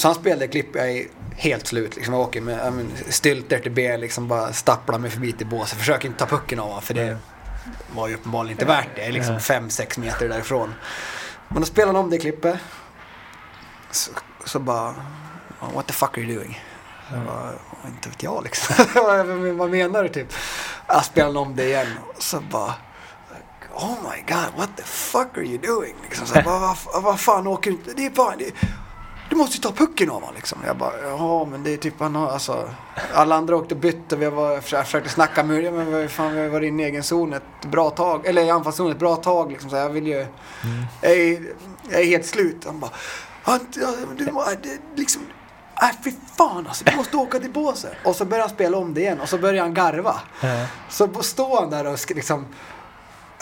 Så han spelade klipp, jag är helt slut liksom. Jag åker med I stylter till ben, liksom bara stapplar mig förbi till båset. Försöker inte ta pucken av honom för det var ju uppenbarligen inte värt det. Liksom 5-6 meter därifrån. Men då spelade han om det klippet. Så, så bara, what the fuck are you doing? Jag bara, inte vet jag liksom. Vad menar du typ? Jag spelade om det igen. Så bara, oh my god, what the fuck are you doing? Liksom, så, vad, vad, vad fan åker du inte? Det är bara, det, du måste ju ta pucken av honom liksom. Jag bara, ja men det är typ han har, alltså. Alla andra åkte och vi var, jag försökte snacka med ja, men fan, vi har varit inne i egen zon ett bra tag. Eller i anfallszon ett bra tag liksom. Så jag vill ju, mm. jag, är, jag är helt slut. Han bara, du, det, liksom, Nej fy fan alltså, du måste åka till båset. Och så börjar han spela om det igen och så börjar han garva. Mm. Så står han där och liksom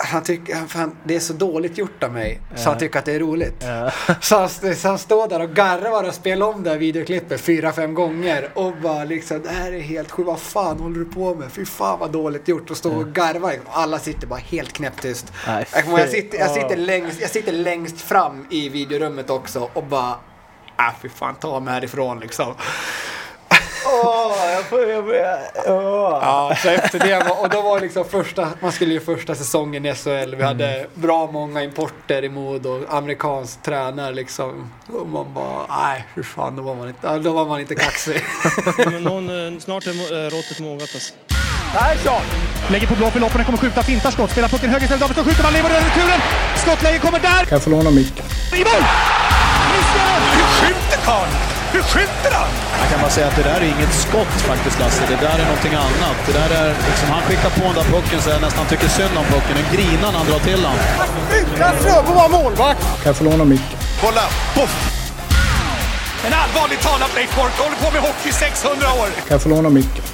han tycker, fan, det är så dåligt gjort av mig ja. så han tycker att det är roligt. Ja. Så, han, så han står där och garvar och spelar om det här videoklippet fyra, fem gånger och bara liksom det här är helt sjukt, vad fan håller du på med? Fy fan vad dåligt gjort och stå och garva. Alla sitter bara helt knäpptyst. Jag, jag, sitter, jag, sitter längst, jag sitter längst fram i videorummet också och bara, äh fy fan ta mig härifrån liksom. Åh, jag får... Jag. Ja, så efter det var, och då var liksom första, man skulle ju första säsongen i SHL. Vi hade mm. bra många importer i mod och amerikansk tränare liksom. Och man bara, nej hur fan, då var man inte, då var man inte kaxig. Men någon, eh, snart är eh, råttet mogat alltså. Persson! Lägger på blå för loppen, kommer skjuta, fintar skott, spelar pucken höger istället, Davidsson skjuter, man lever över returen! Skottläge kommer där! Kan jag få låna micken? I mål! Missar! Hur skjuter karln? Hur skjuter han? Jag kan bara säga att det där är inget skott faktiskt, Lasse. Det där är någonting annat. Det där är liksom, han skickar på den där pucken så jag nästan tycker synd om pucken. Den grinar när han drar till den. Utan Fröbo var målvakt! Kan jag få låna micken? Kolla! Poff! En allvarligt talad Leif Boork håller på med hockey 600 år! Kan jag få låna micken?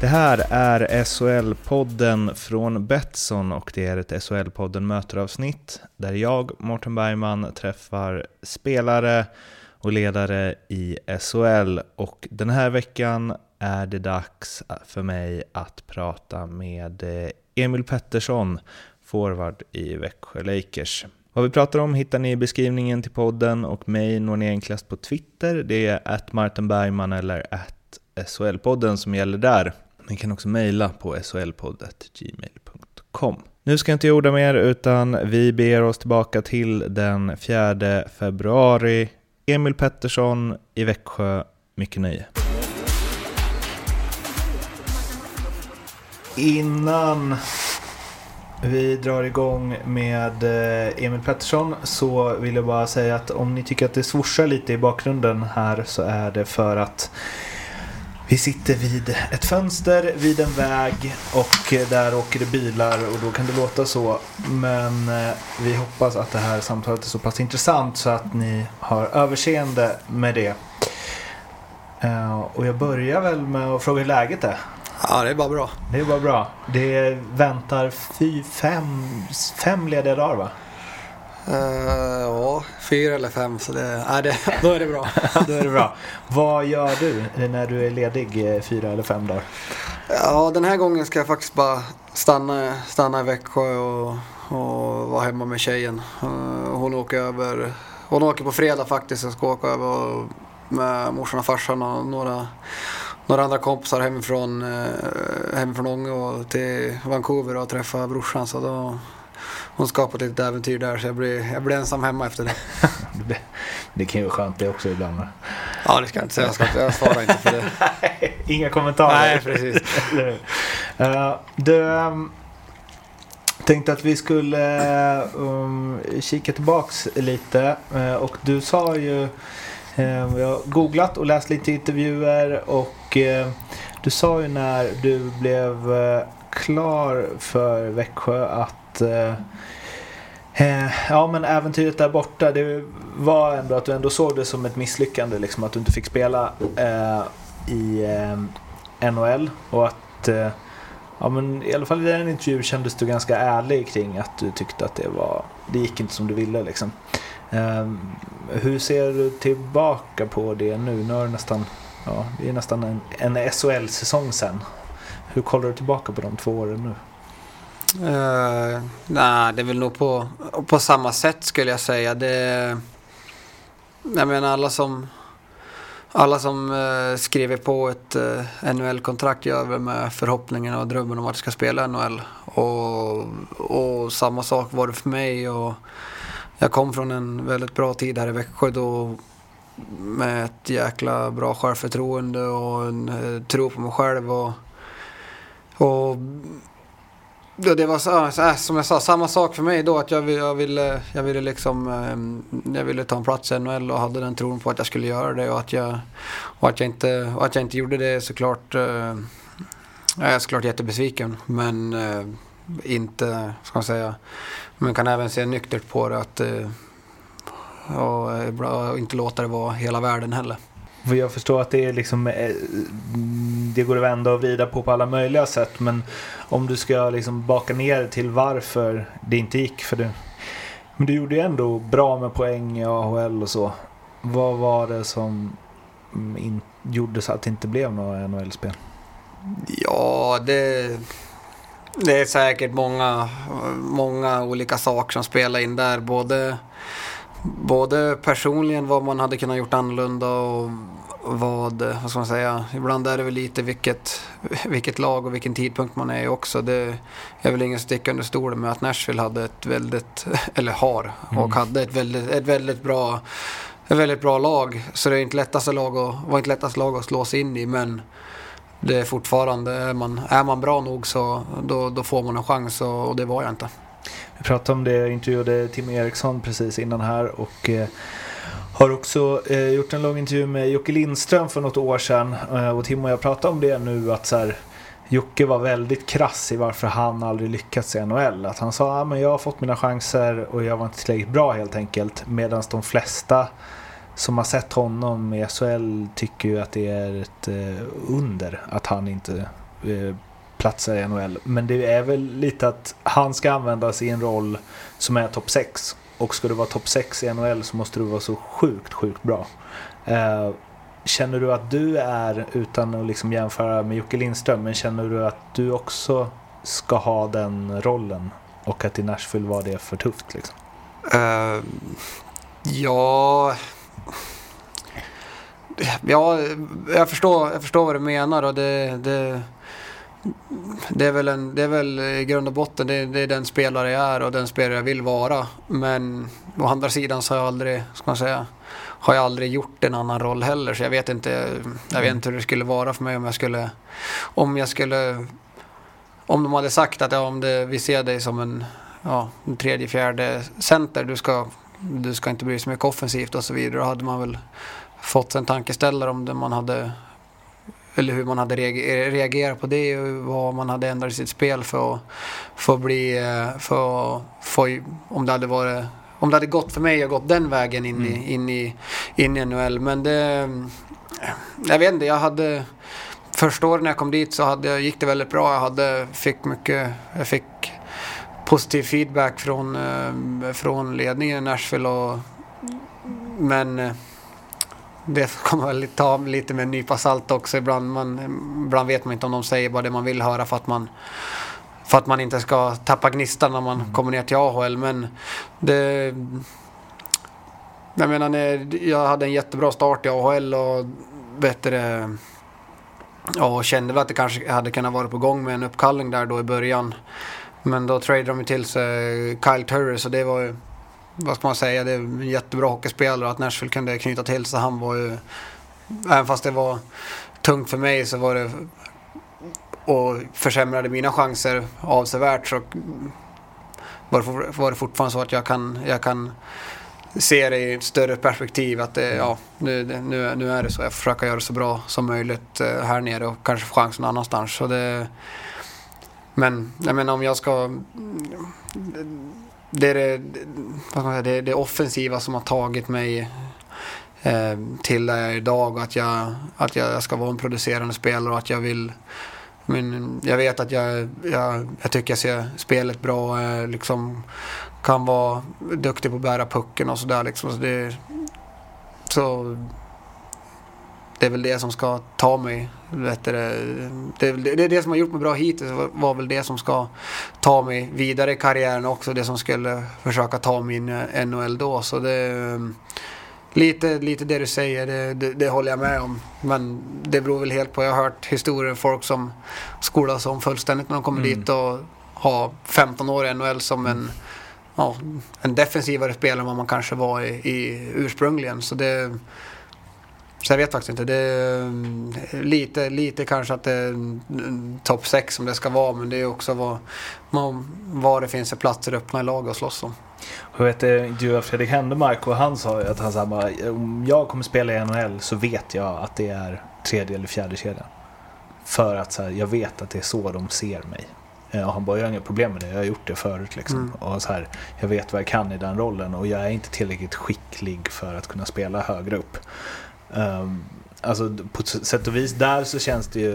Det här är SHL-podden från Betsson och det är ett SHL-podden möteravsnitt där jag, Mårten Bergman, träffar spelare och ledare i SHL. Och den här veckan är det dags för mig att prata med eh, Emil Pettersson, forward i Växjö Lakers. Vad vi pratar om hittar ni i beskrivningen till podden och mig når ni enklast på Twitter. Det är att Martin Bergman eller att SHL-podden som gäller där. Ni kan också mejla på solpodd.gmail.com. Nu ska jag inte orda mer utan vi ber oss tillbaka till den 4 februari. Emil Pettersson i Växjö. Mycket nöje. Innan vi drar igång med eh, Emil Pettersson så vill jag bara säga att om ni tycker att det svorsar lite i bakgrunden här så är det för att vi sitter vid ett fönster vid en väg och där åker det bilar och då kan det låta så. Men eh, vi hoppas att det här samtalet är så pass intressant så att ni har överseende med det. Eh, och jag börjar väl med att fråga hur läget är. Ja, det är bara bra. Det är bara bra. Det väntar fy, fem, fem lediga dagar va? Uh, ja, fyra eller fem. Så det, nej, det, då är det bra. då är det bra. Vad gör du när du är ledig eh, fyra eller fem dagar? Ja, den här gången ska jag faktiskt bara stanna, stanna i Växjö och, och vara hemma med tjejen. Uh, hon åker över. Hon åker på fredag faktiskt. Jag ska åka över med morsan och farsan och några, några andra kompisar hemifrån, uh, hemifrån Ånge och till Vancouver och träffa brorsan. Så då, hon skapat ett äventyr där så jag blir, jag blir ensam hemma efter det. det kan ju vara skönt det också ibland. Ja, det ska jag inte säga. Jag, ska, jag svarar inte för det. Inga kommentarer. Nej, precis. uh, du, um, tänkte att vi skulle um, kika tillbaks lite. Uh, och du sa ju, uh, jag har googlat och läst lite intervjuer och uh, du sa ju när du blev klar för Växjö att Eh, eh, ja men äventyret där borta, det var ändå att du ändå såg det som ett misslyckande liksom att du inte fick spela eh, i eh, NHL och att eh, Ja men i alla fall i den intervjun kändes du ganska ärlig kring att du tyckte att det var Det gick inte som du ville liksom. Eh, hur ser du tillbaka på det nu? Nu är det nästan Ja, det är nästan en, en SHL-säsong sen. Hur kollar du tillbaka på de två åren nu? Eh, uh, nej, det är väl nog på, på samma sätt skulle jag säga. Det, jag menar alla som, alla som uh, skriver på ett eh, uh, NHL-kontrakt gör väl med förhoppningen och drömmen om att ska spela NHL. Och, och samma sak var det för mig. Och jag kom från en väldigt bra tid här i Växjö då med ett jäkla bra självförtroende och en uh, tro på mig själv. Och, och Ja, det var så, så, som jag sa, samma sak för mig då. Att jag, jag, ville, eh, jag, ville liksom, eh, jag ville ta en plats i NHL och hade den tron på att jag skulle göra det. Och att jag, och att jag, inte, och att jag inte gjorde det såklart. Eh, jag är såklart jättebesviken. Men inte, ska man säga. Men kan även se nyktert på det. Att, och inte låta det vara hela världen heller. För jag förstår att det är liksom Det går att vända och vrida på på alla möjliga sätt men om du ska liksom baka ner till varför det inte gick för det. Men du gjorde ju ändå bra med poäng i AHL och så. Vad var det som in, gjorde så att det inte blev några NHL-spel? Ja, det, det är säkert många, många olika saker som spelar in där. Både, både personligen vad man hade kunnat gjort annorlunda och vad, vad ska man säga, ibland är det väl lite vilket, vilket lag och vilken tidpunkt man är i också. Det är väl ingen sticka under stolen med att Nashville hade ett väldigt, eller har, och mm. hade ett väldigt, ett väldigt bra ett väldigt bra lag. Så det är inte lättaste lag att, var inte lättaste lag att slå sig in i. Men det är fortfarande, är man, är man bra nog så då, då får man en chans och, och det var jag inte. Vi pratade om det, jag intervjuade Tim Eriksson precis innan här och eh, har också eh, gjort en lång intervju med Jocke Lindström för något år sedan. Eh, och Tim och jag pratade om det nu att så här, Jocke var väldigt krass i varför han aldrig lyckats i NHL. Att han sa att ah, jag har fått mina chanser och jag var inte tillräckligt bra helt enkelt. Medan de flesta som har sett honom i SHL tycker ju att det är ett eh, under att han inte eh, platsar i NHL. Men det är väl lite att han ska användas i en roll som är topp 6. Och ska du vara topp 6 i NHL så måste du vara så sjukt, sjukt bra. Eh, känner du att du är, utan att liksom jämföra med Jocke Lindström, men känner du att du också ska ha den rollen? Och att i Nashville var det för tufft liksom? Uh, ja... Ja, jag förstår, jag förstår vad du menar och det, det det är väl, en, det är väl i grund och botten det, det, är den spelare jag är och den spelare jag vill vara. Men å andra sidan så har jag aldrig, ska man säga, har jag aldrig gjort en annan roll heller. Så jag vet inte, jag vet inte hur det skulle vara för mig om jag skulle, om jag skulle, om de hade sagt att ja, om det, vi ser dig som en, ja, en tredje, fjärde center, du ska, du ska inte bry dig så mycket offensivt och så vidare. Då hade man väl fått en tankeställare om det man hade eller hur man hade reagerat på det och vad man hade ändrat i sitt spel för att, för att bli, eh, för få, om det hade varit om det hade gått för mig och gått den vägen in, mm. i, in, i, in i NHL. Men det, jag vet inte, jag hade första året när jag kom dit så hade, gick det väldigt bra. Jag hade, fick mycket, jag fick positiv feedback från, eh, från ledningen i Nashville. Och, men eh, det får man väl ta lite med en nypa salt också. Ibland, man, ibland vet man inte om de säger bara det man vill höra för att man, för att man inte ska tappa gnistan när man mm. kommer ner till AHL. Men det... Jag menar, jag hade en jättebra start i AHL och bättre... Ja, och kände väl att det kanske hade kunnat vara på gång med en uppkallning där då i början. Men då tradade de till sig Kyle Turris och det var ju vad ska man säga, det är en jättebra hockeyspelare att Nashville kunde knyta till sig. Han var ju, även fast det var tungt för mig så var det och försämrade mina chanser avsevärt så var det, fortfarande så att jag kan, jag kan se det i ett större perspektiv. Att det, ja, nu, nu, nu är det så. Jag försöker göra det så bra som möjligt eh, här nere och kanske få chansen någon annanstans. Så det, men jag menar om jag ska det är det, vad ska man säga, det, det offensiva som har tagit mig eh, till där jag är idag. Att jag, att jag ska vara en producerande spelare och att jag vill men jag vet att jag, jag, jag tycker jag ser spelet bra. och liksom, kan vara duktig på att bära pucken och sådär. Liksom. Så det, så det är väl det som ska ta mig. Vet du, det, det, är det som har gjort mig bra hittills. var väl det som ska ta mig vidare i karriären också. Det som skulle försöka ta min NHL då. Så det, Lite, lite det du säger, det, det, det håller jag med om. Men det beror väl helt på, jag har hört historier om folk som skolas om fullständigt när de kommer Mm. dit och har 15 år i NHL som en, ja, en defensivare spelare än vad man kanske var i, i ursprungligen. Så det... Så jag vet faktiskt inte. Det är mm, lite, lite kanske att det är en topp 6 som det ska vara. Men det är också vad, vad, det finns för platser öppna i lag att slåss om. Jag vet, intervjuade Fredrik Händemark och han sa ju att han sa om jag kommer spela i NHL så vet jag att det är tredje eller fjärde kedjan. För att så här, jag vet att det är så de ser mig. Eh, Och han bara, jag har inga problem med det, jag har gjort det förut. Liksom. Mm. Och så här, jag vet vad jag kan i den rollen och jag är inte tillräckligt skicklig för att kunna spela högre upp. Um, alltså på sätt och vis där så känns det ju...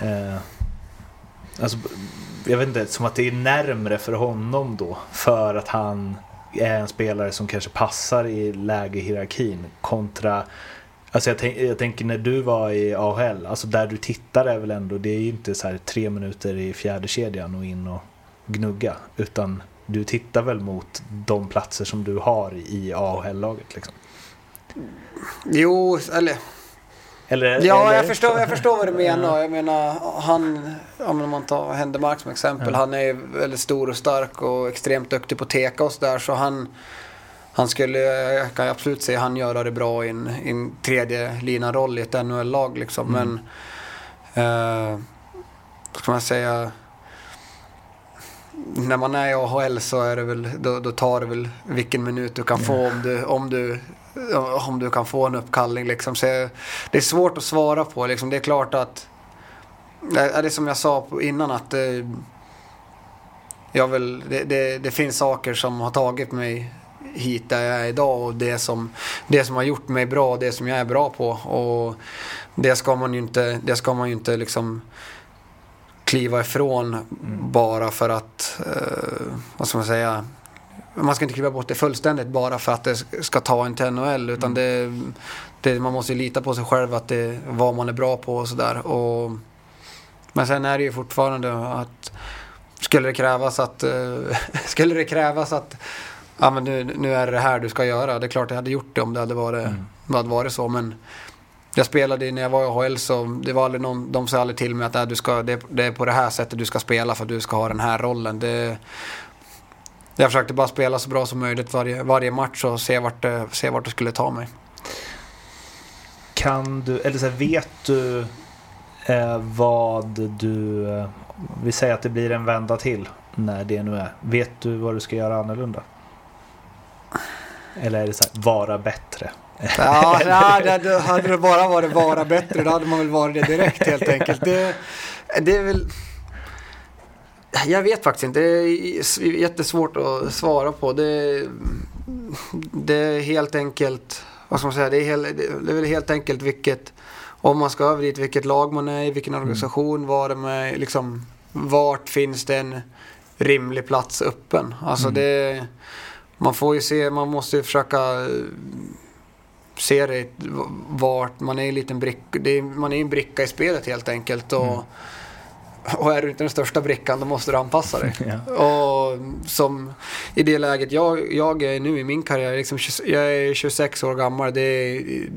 Eh, alltså, jag vet inte, som att det är närmre för honom då. För att han är en spelare som kanske passar i läge i hierarkin kontra Alltså jag, tänk, jag tänker när du var i AHL, alltså där du tittar är väl ändå, det är ju inte så här tre minuter i fjärde kedjan och in och gnugga. Utan du tittar väl mot de platser som du har i AHL-laget liksom. Jo, eller Eller, Ja, eller, jag förstår, jag förstår vad du menar. Jag menar, han, om man tar Händemark som exempel. Ja. Han är ju väldigt stor och stark och extremt duktig på teka och sådär. Så han, han skulle, jag kan absolut se han göra det bra i en, i en tredje lina roll i ett NHL-lag liksom. Mm. Men, eh, vad ska man säga? När man är i AHL så är det väl, då, då tar det väl vilken minut du kan få om du, om du om du kan få en uppkallning. Liksom. Så det är svårt att svara på. Liksom. Det är klart att... Det är som jag sa innan att... Eh, jag vill, det, det, det finns saker som har tagit mig hit där jag är idag och det som, det som har gjort mig bra, det som jag är bra på. Och det ska man ju inte, det ska man ju inte liksom kliva ifrån bara för att, eh, vad ska man säga, man ska inte kliva bort det fullständigt bara för att det ska ta en till NHL. Utan det, det, man måste ju lita på sig själv att det vad man är bra på och sådär. Men sen är det ju fortfarande att skulle det krävas att, eh, skulle det krävas att ja, men nu, nu är det här du ska göra. Det är klart jag hade gjort det om det hade varit, det hade varit så. Men jag spelade när jag var i AHL så det var aldrig någon, de sa aldrig till mig att äh, du ska, det, det är på det här sättet du ska spela för att du ska ha den här rollen. Det, jag försökte bara spela så bra som möjligt varje, varje match och se vart, se vart det skulle ta mig. Kan du, eller så här, vet du eh, vad du... Eh, vi säger att det blir en vända till när det nu är. Vet du vad du ska göra annorlunda? Eller är det så här, vara bättre? Ja, nej, det, det, hade det bara varit vara bättre då hade man väl varit det direkt helt enkelt. Det, det är väl... Jag vet faktiskt inte. Det är jättesvårt att svara på. Det, det är helt enkelt... Vad ska man säga? Det är, helt, det är väl helt enkelt vilket... Om man ska över dit, vilket lag man är i, vilken organisation, var det med, liksom, vart finns det en rimlig plats öppen? Alltså det... Man får ju se, man måste ju försöka se det vart man är en liten bricka. Det är, man är en bricka i spelet helt enkelt. Och, och är du inte den största brickan då måste du anpassa dig. Ja. Och som i det läget jag, jag är nu i min karriär, liksom, jag är 26 år gammal. Det är,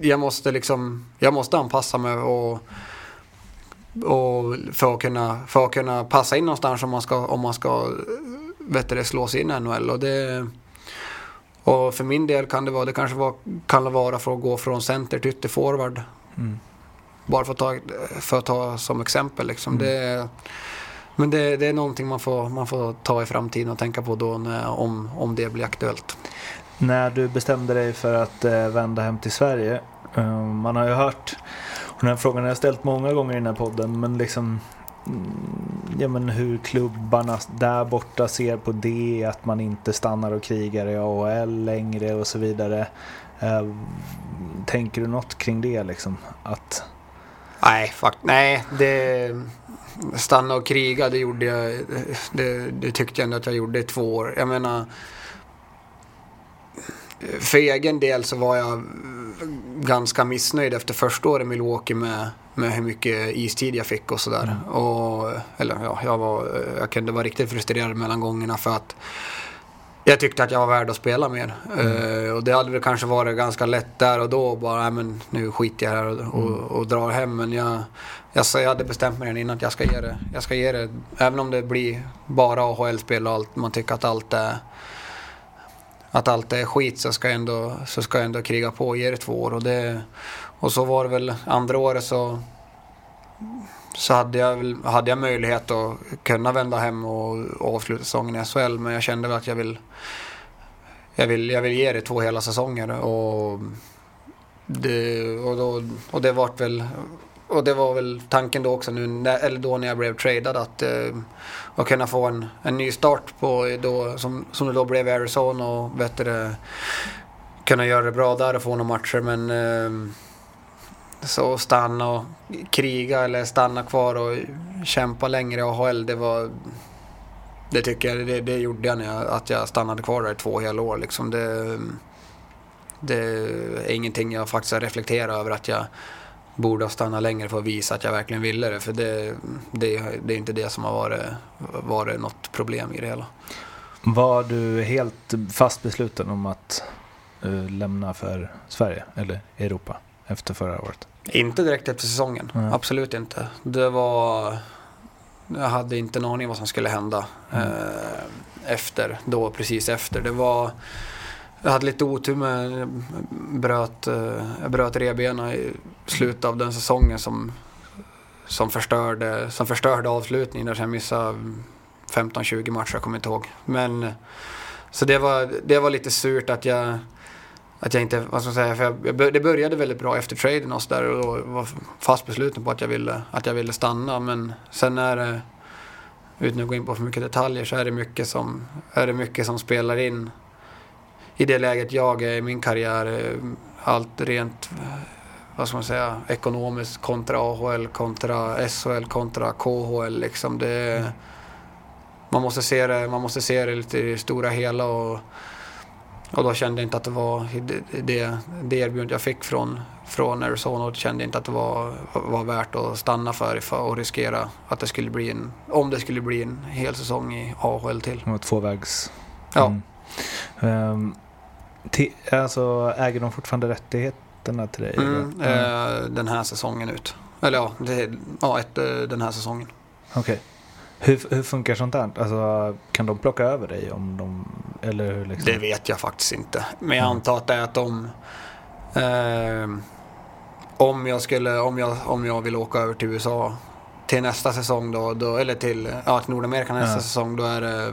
jag måste liksom, jag måste anpassa mig och, och för, att kunna, för att kunna passa in någonstans om man ska, om man ska vet du, slå sig in i NHL. Och det, och för min del kan det vara, det kanske var, kan det vara för att gå från center till ytterforward. Mm. Bara för att ta, för att ta som exempel. Liksom. Det, men det, det är någonting man får, man får ta i framtiden och tänka på då när, om, om det blir aktuellt. När du bestämde dig för att eh, vända hem till Sverige. Eh, man har ju hört, och den här frågan har jag ställt många gånger i den här podden, men liksom mm, Ja men hur klubbarna där borta ser på det, att man inte stannar och krigar i AHL längre och så vidare. Eh, tänker du något kring det liksom? Att, Nej, fuck, nej. Det, stanna och kriga, det gjorde jag. Det, det tyckte jag ändå att jag gjorde i två år. Jag menar. För egen del så var jag ganska missnöjd efter första året i Milwaukee med, med hur mycket istid jag fick och sådär. Och, eller ja, jag, var, jag kunde vara riktigt frustrerad mellan gångerna för att jag tyckte att jag var värd att spela mer. Eh, och det hade väl kanske varit ganska lätt där och då bara, nej men nu skiter jag här och, och, och drar hem. Men jag, jag, jag hade bestämt mig innan att jag ska ge det. Jag ska ge det, även om det blir bara AHL-spel och allt, man tycker att allt är att allt är skit så ska jag ändå, så ska jag ändå kriga på och ge det två år. Och, det, och så var det väl andra året så, så hade, jag, hade jag möjlighet att kunna vända hem och, och avsluta säsongen i SHL. Men jag kände väl att jag vill, jag vill, jag vill ge det två hela säsonger. Och det, och då, och det vart väl och det var väl tanken då också nu, när, eller då när jag blev tradad att, eh, att kunna få en, en ny start på då, som, som det då blev i Arizona och bättre kunna göra det bra där och få några matcher men eh, så stanna och kriga eller stanna kvar och kämpa längre i AHL det var det tycker jag, det, det gjorde jag när jag, att jag stannade kvar där i två hela år liksom det, det är ingenting jag faktiskt har reflekterat över att jag borde ha stannat längre för att visa att jag verkligen ville det. För det, det, det är inte det som har varit, varit något problem i det hela. Var du helt fast besluten om att uh, lämna för Sverige eller Europa efter förra året? Inte direkt efter säsongen, Nej. absolut inte. Det var... Jag hade inte en aning vad som skulle hända eh, efter, då precis efter. Det var... Jag hade lite otur med, bröt, eh, jag bröt revbenen i slutet av den säsongen som, som, förstörde, som förstörde avslutningen där jag missade 15-20 matcher, jag kommer inte ihåg. Men, så det var, det var lite surt att jag, att jag inte, vad ska jag säga, för jag, jag, det började väldigt bra efter traden och så där och då var fast besluten på att jag ville, att jag ville stanna. Men sen är det, utan att gå in på för mycket detaljer, så är det mycket som, är det mycket som spelar in i det läget jag är i min karriär. Allt rent, vad ska man säga, ekonomiskt kontra AHL, kontra SHL, kontra KHL. Liksom det, man, måste se det, man måste se det lite i det stora hela. Och, och då kände jag inte att det var det, det, det erbjudandet jag fick från, från Arizona och kände inte att det var, var värt att stanna för, och riskera att det skulle bli en, om det skulle bli en hel säsong i AHL till. Det var tvåvägs... Ja. Mm. Ehm, ti- alltså, äger de fortfarande rättigheterna till dig? Mm, eh, den här säsongen ut. Eller ja, det, ja ett, eh, den här säsongen. Okej. Hur, hur funkar sånt där? Alltså, kan de plocka över dig om de... Eller hur liksom? Det vet jag faktiskt inte. Men jag Mm. antar att det är att de... Eh, om, jag skulle, om, jag, om jag vill åka över till USA till nästa säsong då, då eller till, ja, till Nordamerika nästa Ja. säsong då är, det,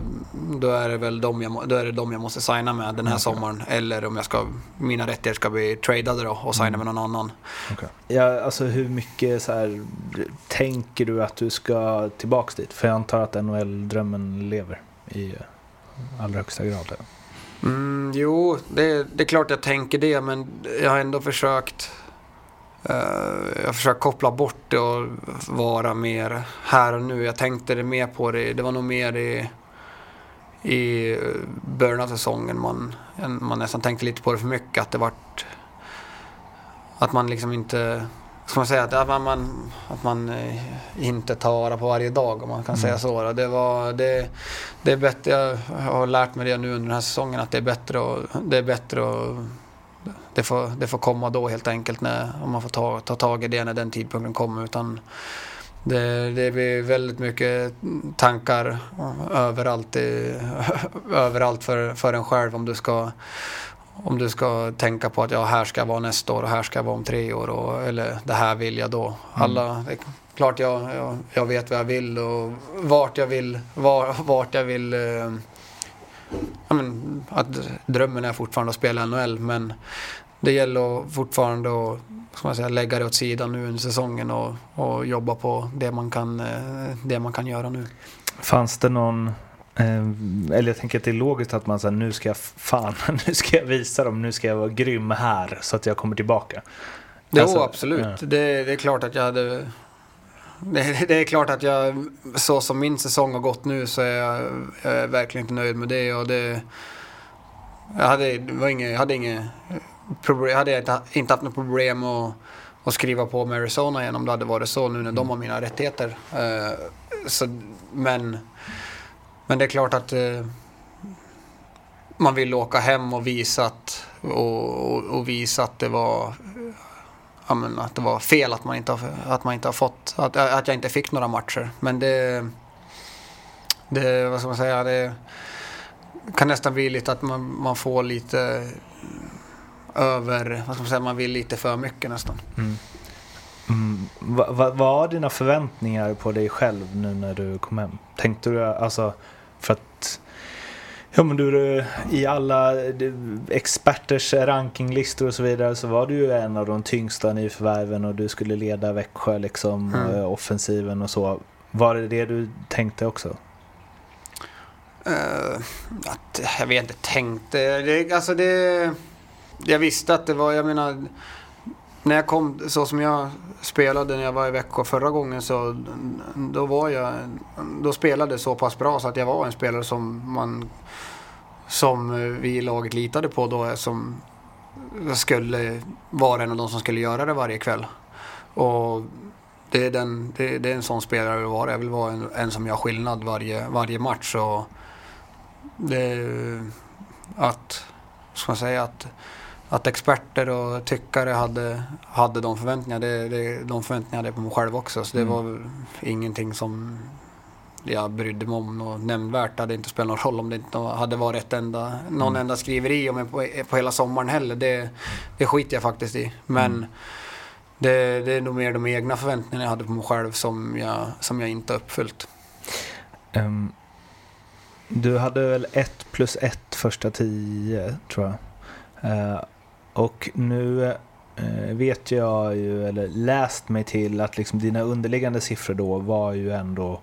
då är det väl de jag, må- då är det de jag måste signa med den här Okej. sommaren. Eller om jag ska, mina rättigheter ska bli tradade då och signa Mm. med någon annan. Okej. Ja, alltså hur mycket så här, tänker du att du ska tillbaks dit? För jag antar att NHL-drömmen lever i allra högsta grad. Mm, jo, det, det är klart jag tänker det, men jag har ändå försökt jag har försökt koppla bort det och vara mer här och nu. Jag tänkte det mer på det, det var nog mer i, i början av säsongen man, man nästan tänkte lite på det för mycket. Att det vart att man liksom inte Ska man säga att, att man, man, att man eh, inte tar vara på varje dag om man kan Mm. säga så. Det, var, det, det är bättre, jag har lärt mig det nu under den här säsongen att det är bättre och det är bättre och det får, det får komma då helt enkelt när, om man får ta, ta tag i det när den tidpunkten kommer. Utan det, det blir väldigt mycket tankar överallt, i, överallt för, för en själv om du ska om du ska tänka på att ja, här ska jag vara nästa år och här ska jag vara om tre år och, eller det här vill jag då. Alla, det klart jag, jag, jag vet vad jag vill och vart jag vill, var, vart jag vill eh, ja, men, att drömmen är fortfarande att spela NHL men det gäller fortfarande att ska man säga, lägga det åt sidan nu under säsongen och, och jobba på det man, kan, eh, det man kan göra nu. Fanns det någon... Eh, eller jag tänker att det är logiskt att man säger nu ska jag fan, nu ska jag visa dem, nu ska jag vara grym här så att jag kommer tillbaka. Jo, Alltså, absolut. ja. Det, det är klart att jag hade... Det, det är klart att jag, så som min säsong har gått nu så är jag, jag är verkligen inte nöjd med det. Och det jag hade, det var inget, jag hade inget problem, jag hade inte, inte haft något problem att, att skriva på med Arizona igen om det hade varit så nu när de har mina rättigheter. Eh, så, men, men det är klart att eh, man ville åka hem och visa att, och, och, och visa att det var ja, men att det var fel att man inte har, att man inte har fått, att, att jag inte fick några matcher. Men det, det vad ska man säga, det kan nästan bli lite att man, man får lite över, vad ska man säga, man vill lite för mycket nästan. Mm. Vad va, var dina förväntningar på dig själv nu när du kom hem? Tänkte du alltså för att Ja men du, i alla experters rankinglistor och så vidare så var du ju en av de tyngsta nyförvärven och du skulle leda Växjö liksom, Mm. eh, offensiven och så. Var det det du tänkte också? Eh, att, jag vet inte, tänkte. Det, alltså det, jag visste att det var, jag menar, när jag kom, så som jag spelade när jag var i Växjö förra gången så då var jag, då spelade jag så pass bra så att jag var en spelare som man, som vi i laget litade på då som skulle vara en av de som skulle göra det varje kväll. Och det är, den, det, det är en sån spelare jag vill vara. Jag vill vara en, en som gör skillnad varje, varje match. Och det är att, ska man säga, att, att experter och tyckare hade, hade de förväntningarna. Det, det, de förväntningarna hade jag på mig själv också. Så det Mm. var ingenting som jag brydde mig om något nämnvärt. Det hade inte spelat någon roll om det inte hade varit ett enda, någon Mm. enda skriveri om på, på hela sommaren heller. Det, det skiter jag faktiskt i. Men Mm. det, det är nog mer de egna förväntningarna jag hade på mig själv som jag, som jag inte har uppfyllt. Ehm, du hade väl ett plus ett första tio, tror jag. Eh, och nu eh, vet jag ju, eller läst mig till, att liksom dina underliggande siffror då var ju ändå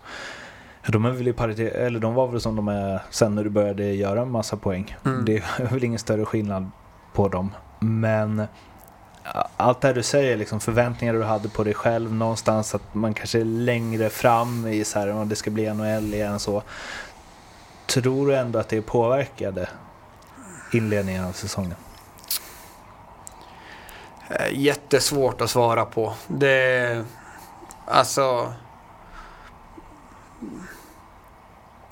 de är väl i paritet, eller de var väl som de är sen när du började göra en massa poäng. Mm. Det är väl ingen större skillnad på dem. Men allt det här du säger, liksom förväntningar du hade på dig själv någonstans, att man kanske är längre fram i så här, om det ska bli NHL igen så. Tror du ändå att det påverkade inledningen av säsongen? Eh, Jättesvårt att svara på. Det... Alltså...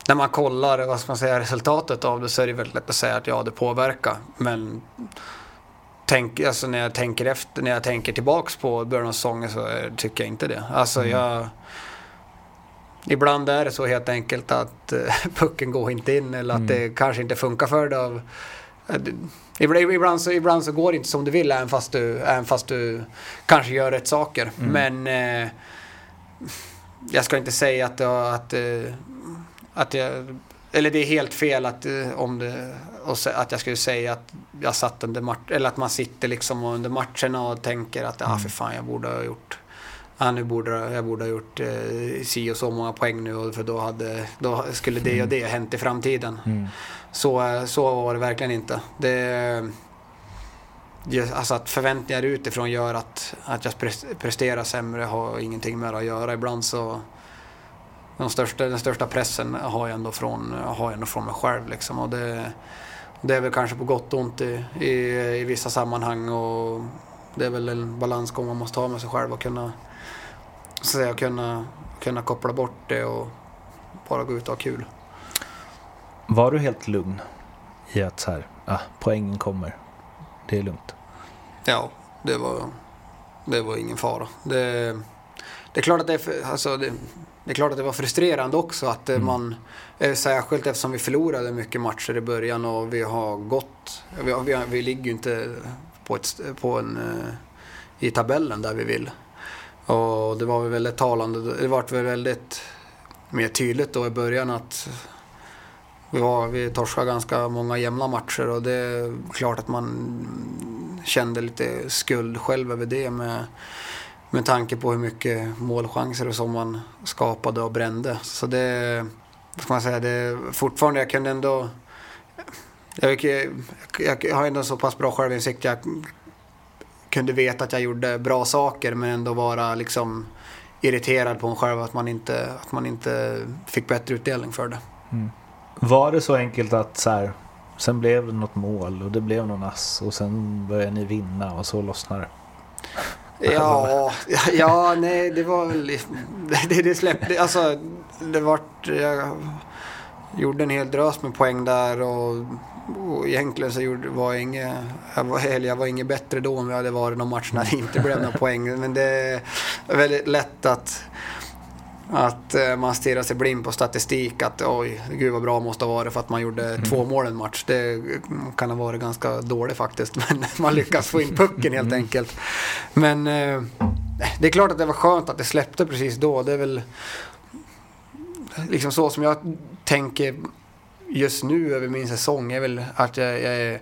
När man kollar vad ska man säga, resultatet av det så är det väldigt lätt att säga att ja, det påverkar. Men tänk, alltså när, jag tänker efter, när jag tänker tillbaks på början av säsongen så tycker jag inte det. Alltså jag... Ibland är det så helt enkelt att eh, pucken går inte in eller att Mm. det kanske inte funkar för dig av... Ibland, så, ibland så går det inte som du vill även fast du, även fast du kanske gör rätt saker. Men eh, jag ska inte säga att, det- att, eh, att jag... Eller det är helt fel att, eh, om det, att jag skulle säga att jag satt under match, eller att man sitter liksom under matcherna och tänker att ah, för fan jag borde ha gjort Ja, nu borde jag borde ha gjort eh, si och så många poäng nu och för då, hade, då skulle det och det hänt i framtiden. Mm. Så, så var det verkligen inte. Det, alltså att förväntningar utifrån gör att, att jag presterar sämre har ingenting med det att göra. Ibland så de största, den största pressen har jag ändå från, har jag ändå från mig själv. Liksom. Och det, det är väl kanske på gott och ont i, i, i vissa sammanhang. Och det är väl en balansgång man måste ha med sig själv och kunna, så att säga, kunna, kunna koppla bort det och bara gå ut och ha kul. Var du helt lugn i att så här, ah, poängen kommer, det är lugnt? Ja, det var, det var ingen fara. Det, det, är klart att det, alltså det, det är klart att det var frustrerande också att eh, man, eh, särskilt eftersom vi förlorade mycket matcher i början och vi har gått, vi, vi, vi ligger ju inte på, ett, på en, eh, i tabellen där vi vill. Och det var väl väldigt talande, det var väl väldigt mer tydligt då i början att vi, vi torskade ganska många jämna matcher och det är klart att man kände lite skuld själv över det med, med tanke på hur mycket målchanser och som man skapade och brände. Så det, vad ska man säga, det fortfarande, jag kunde ändå jag, jag, jag har ändå så pass bra självinsikt. Jag kunde veta att jag gjorde bra saker men ändå vara liksom irriterad på mig själv att man inte, att man inte fick bättre utdelning för det. Mm. Var det så enkelt att så här, sen blev det något mål och det blev någon ass och sen började ni vinna och så lossnade det? Ja, ja, nej, det var väl... Det, det släppte... Alltså, det vart... Jag gjorde en hel drös med poäng där och och egentligen så gjorde, var jag inget, jag var, eller jag var inget bättre då om jag hade varit någon match när det inte blev några poäng. Men det är väldigt lätt att, att eh, man stirrar sig blind på statistik. Att oj, gud vad bra måste ha varit för att man gjorde två mål en match. Det kan ha varit ganska dåligt faktiskt. Men man lyckas få in pucken helt enkelt. Men eh, det är klart att det var skönt att det släppte precis då. Det är väl liksom så som jag tänker just nu över min säsong är väl att jag, jag är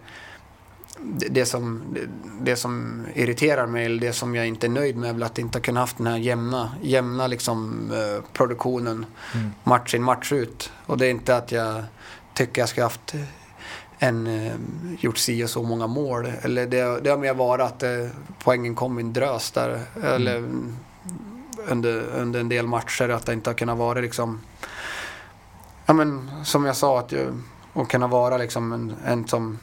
det, som, det, som irriterar mig, eller det som jag inte är nöjd med, är väl att inte ha kunnat haft den här jämna, jämna liksom, eh, produktionen match in match ut. Och det är inte att jag tycker jag ska haft en, eh, gjort si och så många mål. Eller det, det har mer varit att eh, poängen kom i en drös där. Eller under, under en del matcher att det inte har kunnat vara liksom Ja men som jag sa att jag, och kunna vara liksom en, en som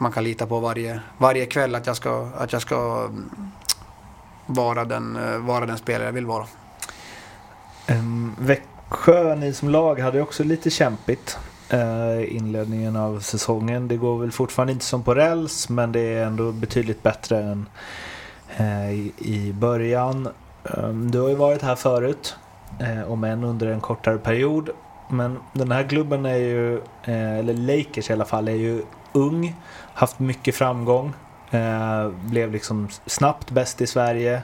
man kan lita på varje, varje kväll att jag ska, att jag ska mm, vara den, eh, vara den spelare jag vill vara. Um, Växjö, ni som lag, hade ju också lite kämpigt uh, inledningen av säsongen. Det går väl fortfarande inte som på räls men det är ändå betydligt bättre än uh, i, i början. Um, du har ju varit här förut, uh, om än under en kortare period. Men den här klubben är ju, eller Lakers i alla fall, är ju ung, haft mycket framgång. Eh, blev liksom snabbt bäst i Sverige.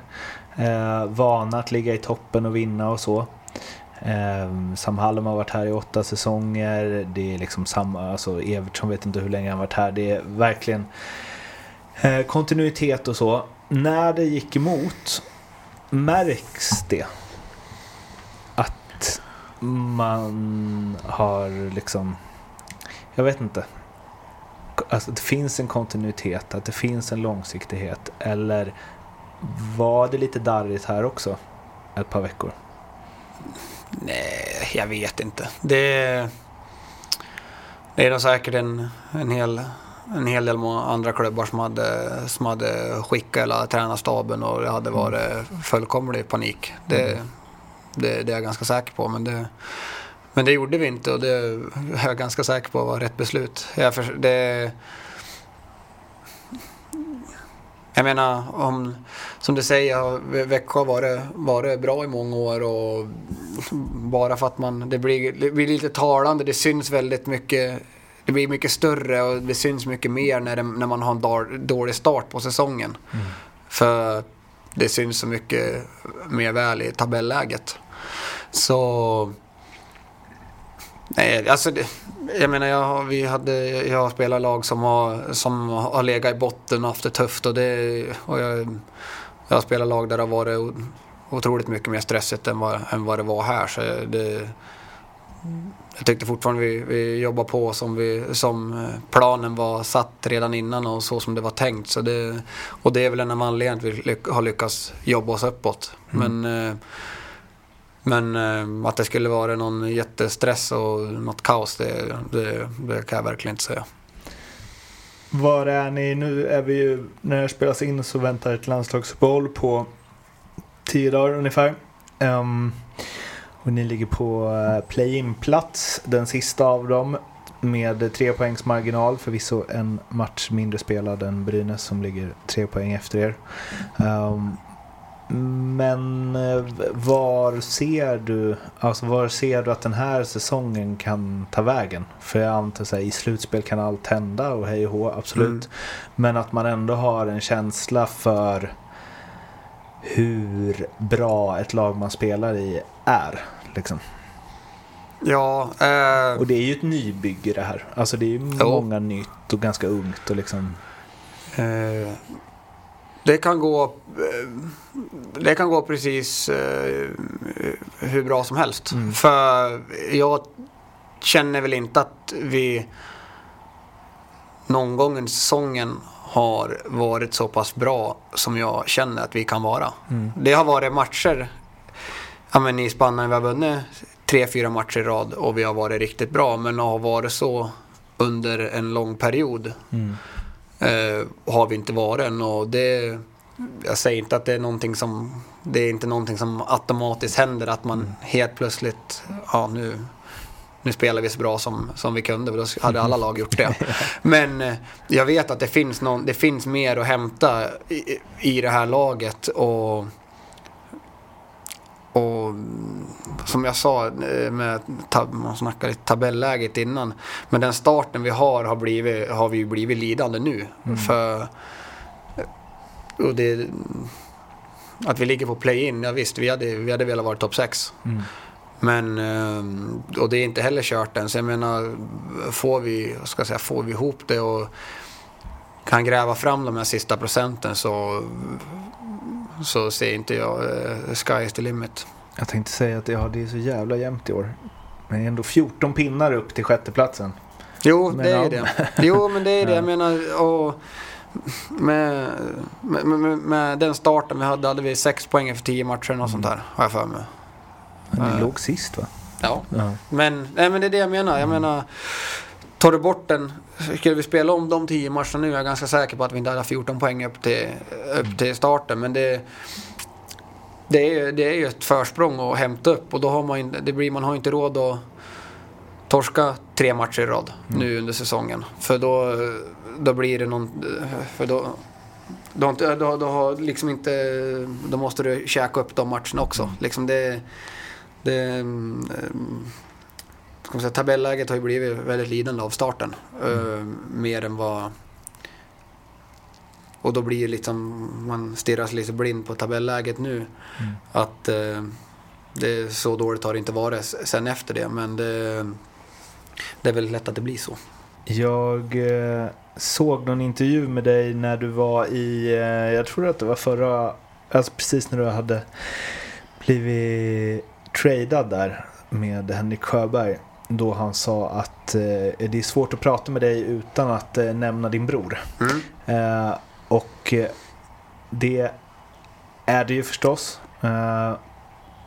Eh, vana att ligga i toppen och vinna och så. Eh, Sam Hallam har varit här i åtta säsonger. Det är liksom samma, alltså Evertsson vet inte hur länge han varit här. Det är verkligen eh, kontinuitet och så. När det gick emot, märks det? Att man har liksom, jag vet inte. Alltså det finns en kontinuitet, att det finns en långsiktighet. Eller var det lite darrigt här också? Ett par veckor. Nej, jag vet inte. Det, det är nog säkert en, en, hel, en hel del andra klubbar som hade, som hade skickat hela tränarstaben och det hade varit fullkomlig panik. Det, det, det är jag ganska säker på. Men det, men det gjorde vi inte och det är jag ganska säker på var rätt beslut. Jag, för, det, jag menar, om, som du säger, Växjö har varit, varit bra i många år och bara för att man, det blir, det blir lite talande, det syns väldigt mycket, det blir mycket större och det syns mycket mer när, det, när man har en dålig start på säsongen. För det syns så mycket mer väl i tabelläget. Så... Nej, alltså det, jag menar jag, har- vi hade, jag har spelat lag som har, som har legat i botten och haft det tufft och, det, och jag, jag har spelat lag där det har varit otroligt mycket mer stressigt än vad, än vad det var här. Så det, jag tyckte fortfarande vi, vi jobbar på som, vi, som planen var satt redan innan och så som det var tänkt. Så det, och det är väl en av anledningarna att vi lyck, har lyckats jobba oss uppåt. Men, eh, men eh, att det skulle vara någon jättestress och något kaos, det, det, det kan jag verkligen inte säga. Var är ni nu? Är vi ju, när det spelas in så väntar ett landslagsuppehåll på tio dagar ungefär. Um, och ni ligger på eh, play-in-plats, den sista av dem. Med tre poängs marginal, förvisso en match mindre spelad än Brynäs som ligger tre poäng efter er. Um, men eh, var ser du, alltså var ser du att den här säsongen kan ta vägen? För jag antar att i slutspel kan allt hända och hej och hå, absolut. Men att man ändå har en känsla för hur bra ett lag man spelar i är. Liksom. Ja, eh, Och det är ju ett nybygge det här. Alltså det är ju många nytt och ganska ungt och liksom. Eh, det kan gå eh, Det kan gå precis eh, hur bra som helst. För jag känner väl inte att vi någon gång under säsongen har varit så pass bra som jag känner att vi kan vara. Det har varit matcher ja, men i Spanien vi har vunnit tre, fyra matcher i rad och vi har varit riktigt bra. Men har varit så under en lång period eh, har vi inte varit än. Och det, jag säger inte att det är någonting som det är inte någonting som automatiskt händer att man helt plötsligt, ja nu, nu spelar vi så bra som, som vi kunde, för då hade alla lag gjort det. Men eh, jag vet att det finns, någon, det finns mer att hämta i, i det här laget. Och, och som jag sa, eh, med, tab- man snackade lite tabelläget innan. Men den starten vi har har, blivit, har vi ju blivit lidande nu. För, och det, att vi ligger på play-in, ja visst, vi hade, vi hade velat vara topp 6. Men, eh, och det är inte heller kört än. Så jag menar, får vi, ska säga, får vi ihop det och kan gräva fram de här sista procenten så, så ser inte jag eh, sky is the limit. Jag tänkte säga att ja, det är så jävla jämnt i år. Men det är ändå 14 pinnar upp till sjätteplatsen. Jo, Men det är ja. det. Jo, men det är det. Ja. Jag menar, och med, med, med, med den starten vi hade, hade vi sex poäng för tio matcher och sånt där, har jag för mig. Men ni Ja. låg sist va? Ja. Ja. Men, nej, men det är det jag menar. Jag menar, tar du bort den, skulle vi spela om de tio matcherna nu är jag ganska säker på att vi inte hade 14 poäng upp till, upp till starten. Men det, det, är, det är ju ett försprång att hämta upp och då har man, inte- det blir, man har inte råd att torska tre matcher i rad nu under säsongen. För då, då blir det någon... För då, då, då, då, har liksom inte, då måste du käka upp de matcherna också. Liksom det, det, mm, ska man säga, tabelläget har ju blivit väldigt lidande av starten. Eh, mer än vad... Och då blir det liksom, man stirrar sig lite blind på tabelläget nu. Att eh, det så dåligt har det inte varit sen efter det. Men det, det är väl lätt att det blir så. Jag eh, såg någon intervju med dig när du var i, jag tror att det var förra, alltså precis när du hade blivit tradad där med Henrik Sjöberg. Då han sa att eh, det är svårt att prata med dig utan att eh, nämna din bror. Mm. Eh, och eh, det är det ju förstås. Eh,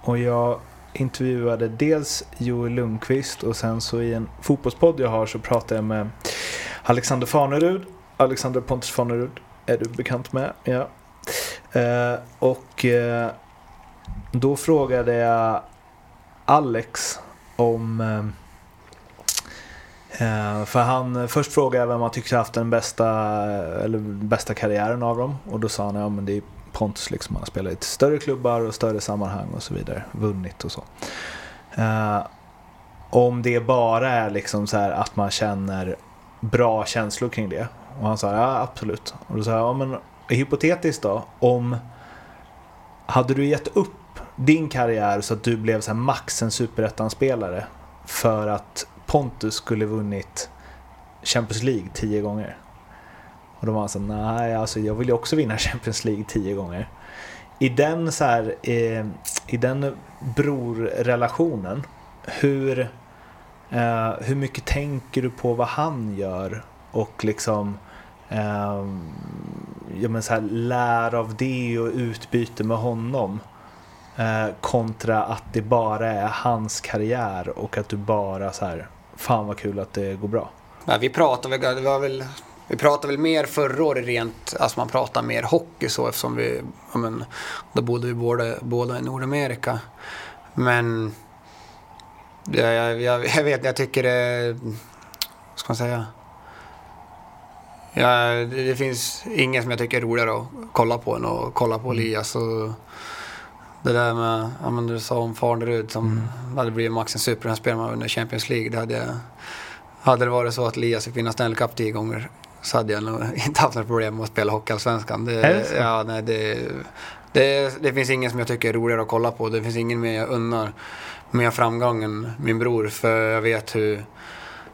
och jag intervjuade dels Joel Lundqvist och sen så i en fotbollspodd jag har så pratade jag med Alexander Farnerud. Alexander Pontus Farnerud är du bekant med. Ja. Eh, och då frågade jag Alex om Eh, för han, först frågade jag vem han tyckte haft den bästa, eller bästa karriären av dem. Och då sa han ja men det är Pontus liksom. Han har spelat i lite större klubbar och större sammanhang och så vidare. Vunnit och så. Eh, om det bara är liksom så här att man känner bra känslor kring det. Och han sa ja absolut. Och då sa jag ja men hypotetiskt då. Om hade du gett upp din karriär så att du blev så här max en superettan-spelare för att Pontus skulle vunnit Champions League tio gånger. Och då var han så nej alltså jag vill ju också vinna Champions League tio gånger. I den så här, eh, i den brorrelationen, hur, eh, hur mycket tänker du på vad han gör och liksom eh, ja, men så här, lär av det och utbyte med honom? Eh, kontra att det bara är hans karriär och att du bara så här, fan vad kul att det går bra. Ja, vi pratade väl, det var väl, vi pratade väl mer förra året rent, alltså man pratar mer hockey så eftersom vi, ja men, då bodde vi båda, båda i Nordamerika. Men, jag, jag, jag, jag vet, jag tycker det, vad ska man säga? Ja, det, det finns ingen som jag tycker är roligare att kolla på än att kolla på Elias. Och det där med, ja men du sa om Farnerud som hade blivit max en superettan-spelare under Champions League. Det hade jag, hade det varit så att Elias fick vinna Stanley Cup tio gånger så hade jag nog inte haft några problem med att spela Hockeyallsvenskan. Det, Är det så? ja, nej, det, det, det finns ingen som jag tycker är roligare att kolla på. Det finns ingen mer jag unnar mer framgång än min bror. För jag vet hur,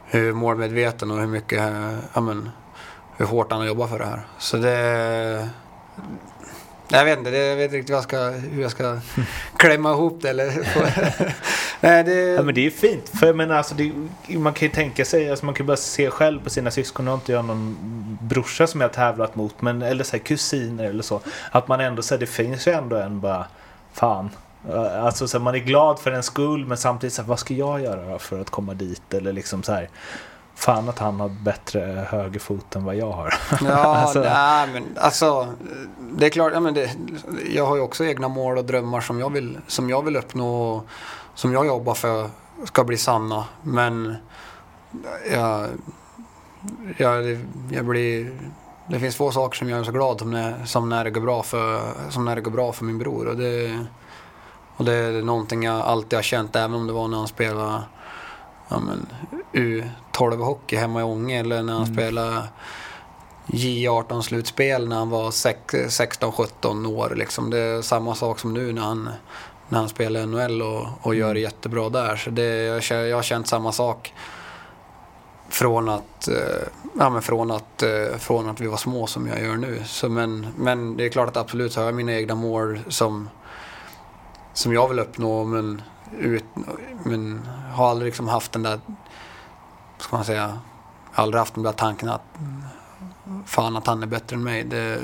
hur målmedveten och hur mycket, ja, men, hur hårt han har jobbat för det här. Så det... Jag vet inte, jag vet inte riktigt vad jag ska, hur jag ska klämma ihop det. Eller, nej, det, Ja men det är ju fint. För jag menar alltså, det, man kan ju tänka sig, alltså, man kan ju bara se själv på sina syskon. Har inte jag någon brorsa som jag har tävlat mot, men, eller så här, kusiner eller så. Att man ändå säger det finns ju ändå en bara, fan. Alltså så här, man är glad för en skull men samtidigt så här, vad ska jag göra för att komma dit? Eller liksom så här, fan att han har bättre högerfot än vad jag har. Ja, Alltså- nej, men alltså det är klart, ja, men det, jag har ju också egna mål och drömmar som jag vill, som jag vill uppnå och som jag jobbar för ska bli sanna. Men jag, jag, jag blir... Det finns få saker som gör mig så glad som när, som när, det, går bra för, som när det går bra för min bror. Och det, och det är någonting jag alltid har känt, även om det var när han spelade ja, men, U12-hockey hemma i Ånge eller när han spelade J18-slutspel när han var sex- 16-17 år. Liksom. Det är samma sak som nu när han, när han spelar i NHL och, och gör det jättebra där. Så det, jag, jag har känt samma sak från att, eh, ja, men från, att, eh, från att vi var små som jag gör nu. Så, men, men det är klart att absolut så har jag mina egna mål som, som jag vill uppnå men, ut, men har aldrig liksom haft den där, ska man säga, aldrig haft den där tanken att fan att han är bättre än mig. Det,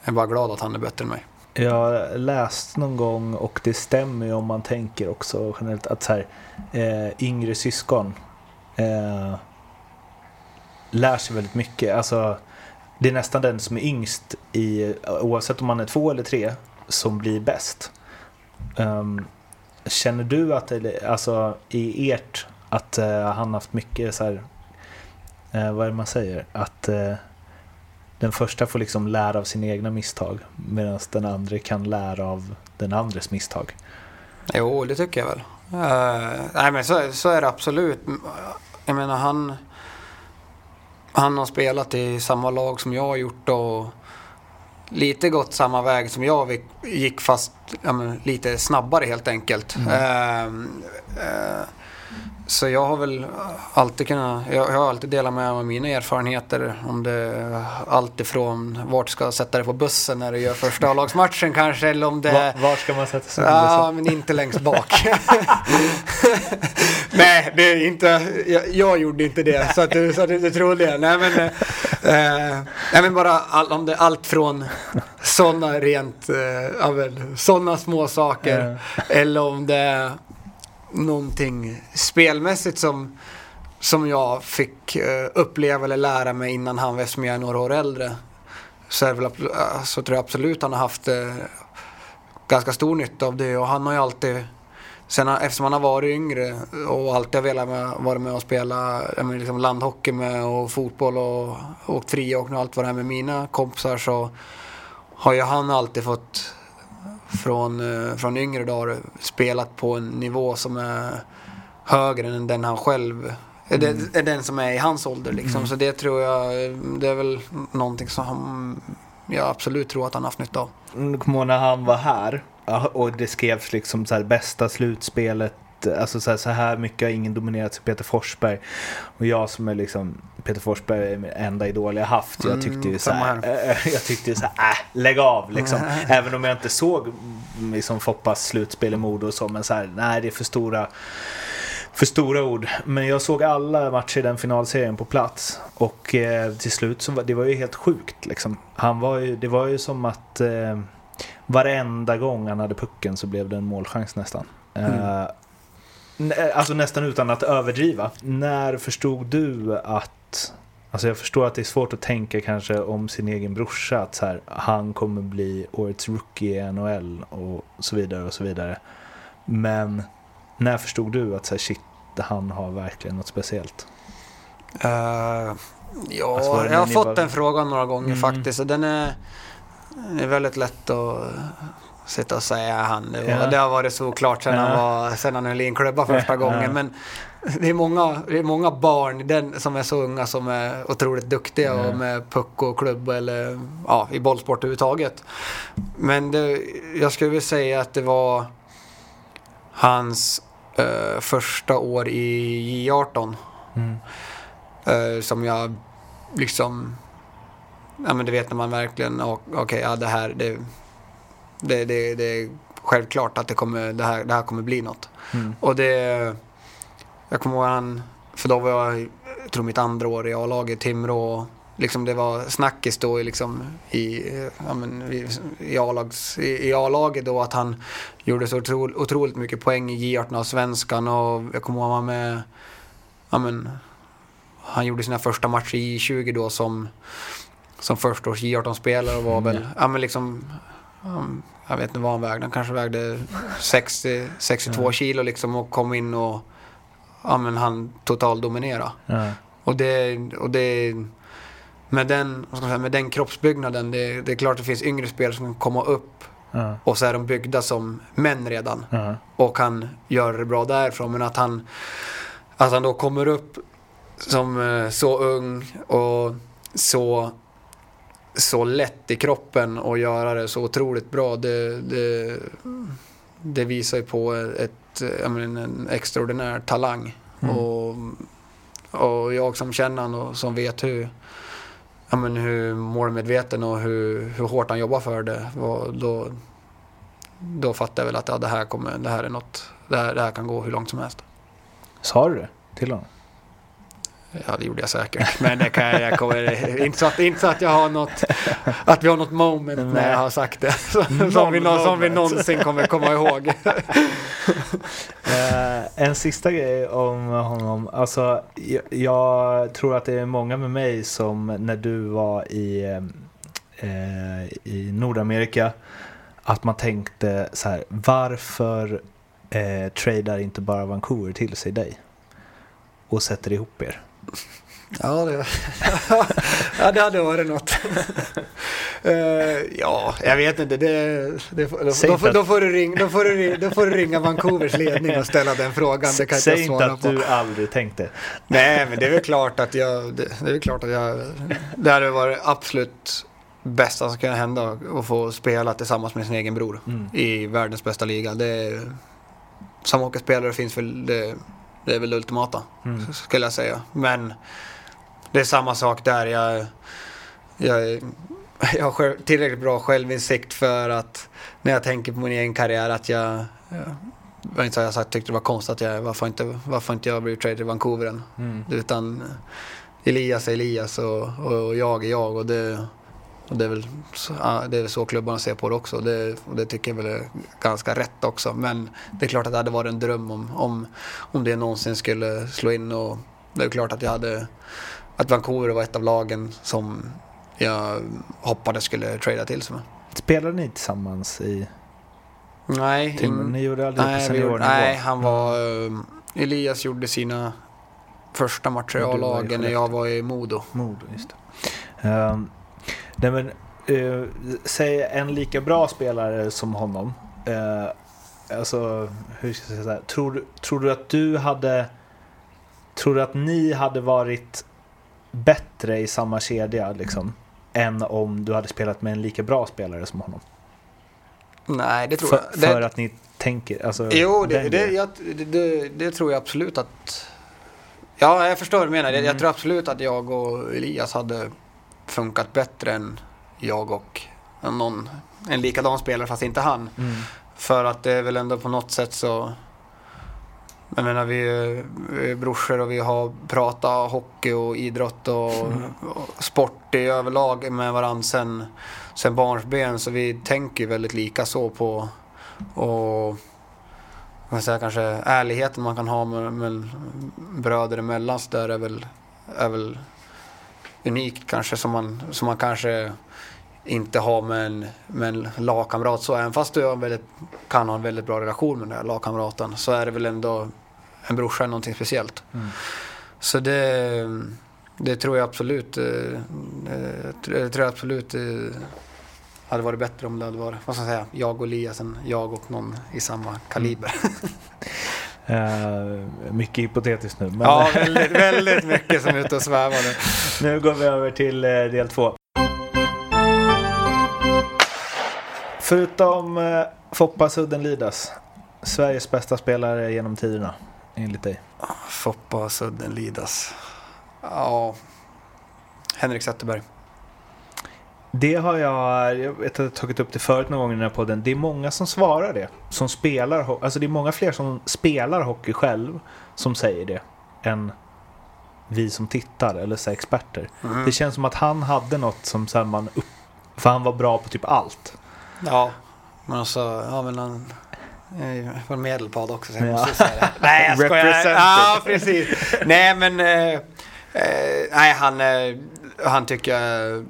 jag är bara glad att han är bättre än mig. Jag har läst någon gång och det stämmer ju om man tänker också generellt att så här, eh, yngre syskon eh, lär sig väldigt mycket. Alltså, det är nästan den som är yngst, i, oavsett om man är två eller tre, som blir bäst. Um, känner du att, alltså i ert, att uh, han haft mycket så här, uh, vad är det man säger? Att uh, den första får liksom lära av sina egna misstag medan den andra kan lära av den andres misstag. Jo, det tycker jag väl. Nej, men så, så är det absolut. Jag menar, han, han har spelat i samma lag som jag har gjort och lite gått samma väg som jag gick fast ja, lite snabbare helt enkelt. Eh, eh, så jag har väl alltid kunnat, jag, jag har alltid delat med mig av mina erfarenheter. Om det allt ifrån vart ska sätta dig på bussen när du gör första A-lagsmatchen kanske eller om det Var, var ska man sätta sig? Ja, men inte längst bak. Nej, det är inte, jag, jag gjorde inte det, så att du, så att du, du trodde det. Nej, men, eh, nej, men bara all, om det är allt från sådana rent, eh, sådana små saker. Eller om det är någonting spelmässigt som, som jag fick eh, uppleva eller lära mig innan han var eftersom jag är några år äldre. Så, är väl, så tror jag absolut han har haft eh, ganska stor nytta av det och han har ju alltid Sen eftersom han har varit yngre och alltid har velat med, vara med och spela menar, liksom landhockey med och fotboll och åkt friåkning och allt vad det är med mina kompisar så har ju han alltid fått från, eh, från yngre dagar spelat på en nivå som är högre än den han själv den, är den som är i hans ålder liksom. Så det tror jag, det är väl någonting som han, jag absolut tror att han har haft nytta av. Mm, Kommer ihåg när han var här och det skrevs liksom så här bästa slutspelet. Alltså så här, så här mycket har ingen dominerat som Peter Forsberg. Och jag som är liksom Peter Forsberg är min enda idol jag haft. Jag tyckte ju så här, äh, jag tyckte ju så här, äh, lägg av liksom. Även om jag inte såg mm, liksom Foppas slutspel i Modo och så. Men så här, nej det är för stora för stora ord. Men jag såg alla matcher i den finalserien på plats. Och eh, till slut så var det var ju helt sjukt liksom. Han var ju, det var ju som att eh, varenda gång han hade pucken så blev det en målchans nästan. Eh, nä- alltså nästan utan att överdriva. När förstod du att Alltså jag förstår att det är svårt att tänka kanske om sin egen brorsa att så här, han kommer bli årets rookie i NHL och så vidare och så vidare. Men när förstod du att så här, shit, han har verkligen något speciellt? Uh, ja, Alltså, jag har fått var- den frågan några gånger Mm. faktiskt. Och den är, är väldigt lätt att sitta och säga han. Det, var, Ja. det har varit så klart sedan, Ja. han, var, sedan han höll i en klubba första Ja. gången. Men det är, många, det är många barn den, som är så unga som är otroligt duktiga och med puck och klubb eller ja, i bollsport överhuvudtaget. Men det, jag skulle vilja säga att det var hans eh, första år i J18 Mm. eh, som jag liksom... Ja men du vet när man verkligen, okej, ja det här, det, det, det, det är självklart att det, kommer, det, här, det här kommer bli något. Mm. Och det, jag kommer ihåg han, för då var jag, jag tror mitt andra år i A-laget, Timrå. Liksom det var snackis då i, liksom, i, ja, men, i, i, A-lags, i, i A-laget då att han gjorde så otro, otroligt mycket poäng i J18 av svenskan och jag kommer ihåg han med, ja men, han gjorde sina första matcher i 20 då som, som första års J18-spelare och var väl, ja men liksom han, jag vet inte vad han vägde, han kanske vägde 60, 62 kilo liksom och kom in och ja, men han totaldominera. Ja. Och det, och det med, den, säga, med den kroppsbyggnaden, det, det är klart det finns yngre spelare som kan komma upp Ja. och så är de byggda som män redan Ja. och kan göra det bra därifrån. Men att han, att han då kommer upp som eh, så ung och så, så lätt i kroppen och göra det så otroligt bra. Det, det, det visar ju på ett, menar, en extraordinär talang. Mm. Och, och jag som känner honom och som vet hur, ja, men hur målmedveten och hur, hur hårt han jobbar för det. Då, då fattar jag väl att ja, det, här kommer, det här är något, det här, det här kan gå hur långt som helst. Sa du det till honom? Ja, det gjorde jag säkert. Men det kan jag, jag kommer, inte, så att, inte så att jag har något, att vi har något moment när jag har sagt det. Som vi, som vi någonsin kommer komma ihåg. Eh, en sista grej om honom. Alltså, jag, jag tror att det är många med mig som när du var i, eh, i Nordamerika att man tänkte så här, varför eh, tradar inte bara Vancouver till sig dig? Och sätter ihop er. Ja, det, ja, det hade varit något. Eh, ja, jag vet inte. Det, det, då, då, att- då, får du ring, då, får du, då får du ringa Vancouvers ledning och ställa den frågan. Det kan Säg inte svara att på. du aldrig tänkte. Nej, men det är väl klart att jag... Det, det är klart att jag... Det hade varit absolut bästa som kunde hända att få spela tillsammans med sin egen bror Mm. i världens bästa liga. Det är, som hockeyspelare finns väl det, det är väl det ultimata, Mm. skulle jag säga. Men det är samma sak där. Jag, jag, jag har tillräckligt bra självinsikt för att när jag tänker på min egen karriär att jag... jag inte jag sagt, tyckte det var konstigt att jag, varför inte, varför inte jag blivit traded till Vancouver än. Mm. Utan Elias är Elias och, och jag är jag. Och det, och det, är väl, så- det är väl så klubbarna ser på det också. Det, och det tycker jag väl är ganska rätt också. Men det är klart att det hade varit en dröm om, om, om det någonsin skulle slå in. Och det är klart att jag hade... Att Vancouver var ett av lagen som jag hoppades skulle trada till sig med. Spelade ni tillsammans i Nej, in- Ni gjorde aldrig på nej, gjorde, seniornivå? nej, han var... um, Elias gjorde sina första matcher i A-lagen när jag var i Modo. Modo, just det. Ehm, nej men, eh, säg en lika bra spelare som honom. Uh, alltså, hur ska jag säga? Tror, du- tror du att du hade... Tror du att ni hade varit bättre i samma kedja liksom? Än om du hade spelat med en lika bra spelare som honom? Nej, det tror För, jag. Det, för att ni tänker... Alltså, jo, det, det, jag, det tror jag absolut att... Ja, jag förstår vad du menar. Mm. Jag tror absolut att jag och Elias hade funkat bättre än jag och någon, en likadan spelare, fast inte han. Mm. För att det är väl ändå på något sätt så... Jag menar, vi är, vi är brorsor och vi har pratat hockey och idrott och, och sport i överlag med varandra sen, sen barnsben. Så vi tänker väldigt lika så på... Och, jag säga, kanske ärligheten man kan ha med, med bröder emellan så där är väl, är väl unikt kanske som man, som man kanske inte har med en, med en lagkamrat. Så även fast du har väldigt, kan ha en väldigt bra relation med den här lagkamraten så är det väl ändå en brorsa är någonting speciellt. Mm. Så det, det tror jag absolut, eh, eh, det tror jag absolut eh, hade varit bättre om det hade varit, vad ska jag säga, jag och Elias än jag och någon i samma kaliber. Eh, mycket hypotetiskt nu. Men Ja, väldigt, väldigt mycket som är ute och svävar nu. Nu går vi över till eh, del två. Förutom eh, Foppa Sudden Lidas, Sveriges bästa spelare genom tiderna, enligt dig. Foppa Sudden Lidas. Ja, Henrik Zetterberg. Det har jag, jag vet att jag tagit upp det förut någon gång i den här podden. Det är många som svarar det. Som spelar, alltså det är många fler som spelar hockey själv som säger det. Än vi som tittar eller så experter. Mm. Det känns som att han hade något som så man upp... För han var bra på typ allt. Ja, men alltså, ja men han från Medelpad också så jag Ja. måste säga det. Nej jag skojar. Ja, precis. Nej men, eh, eh, nej han, eh, han tycker jag,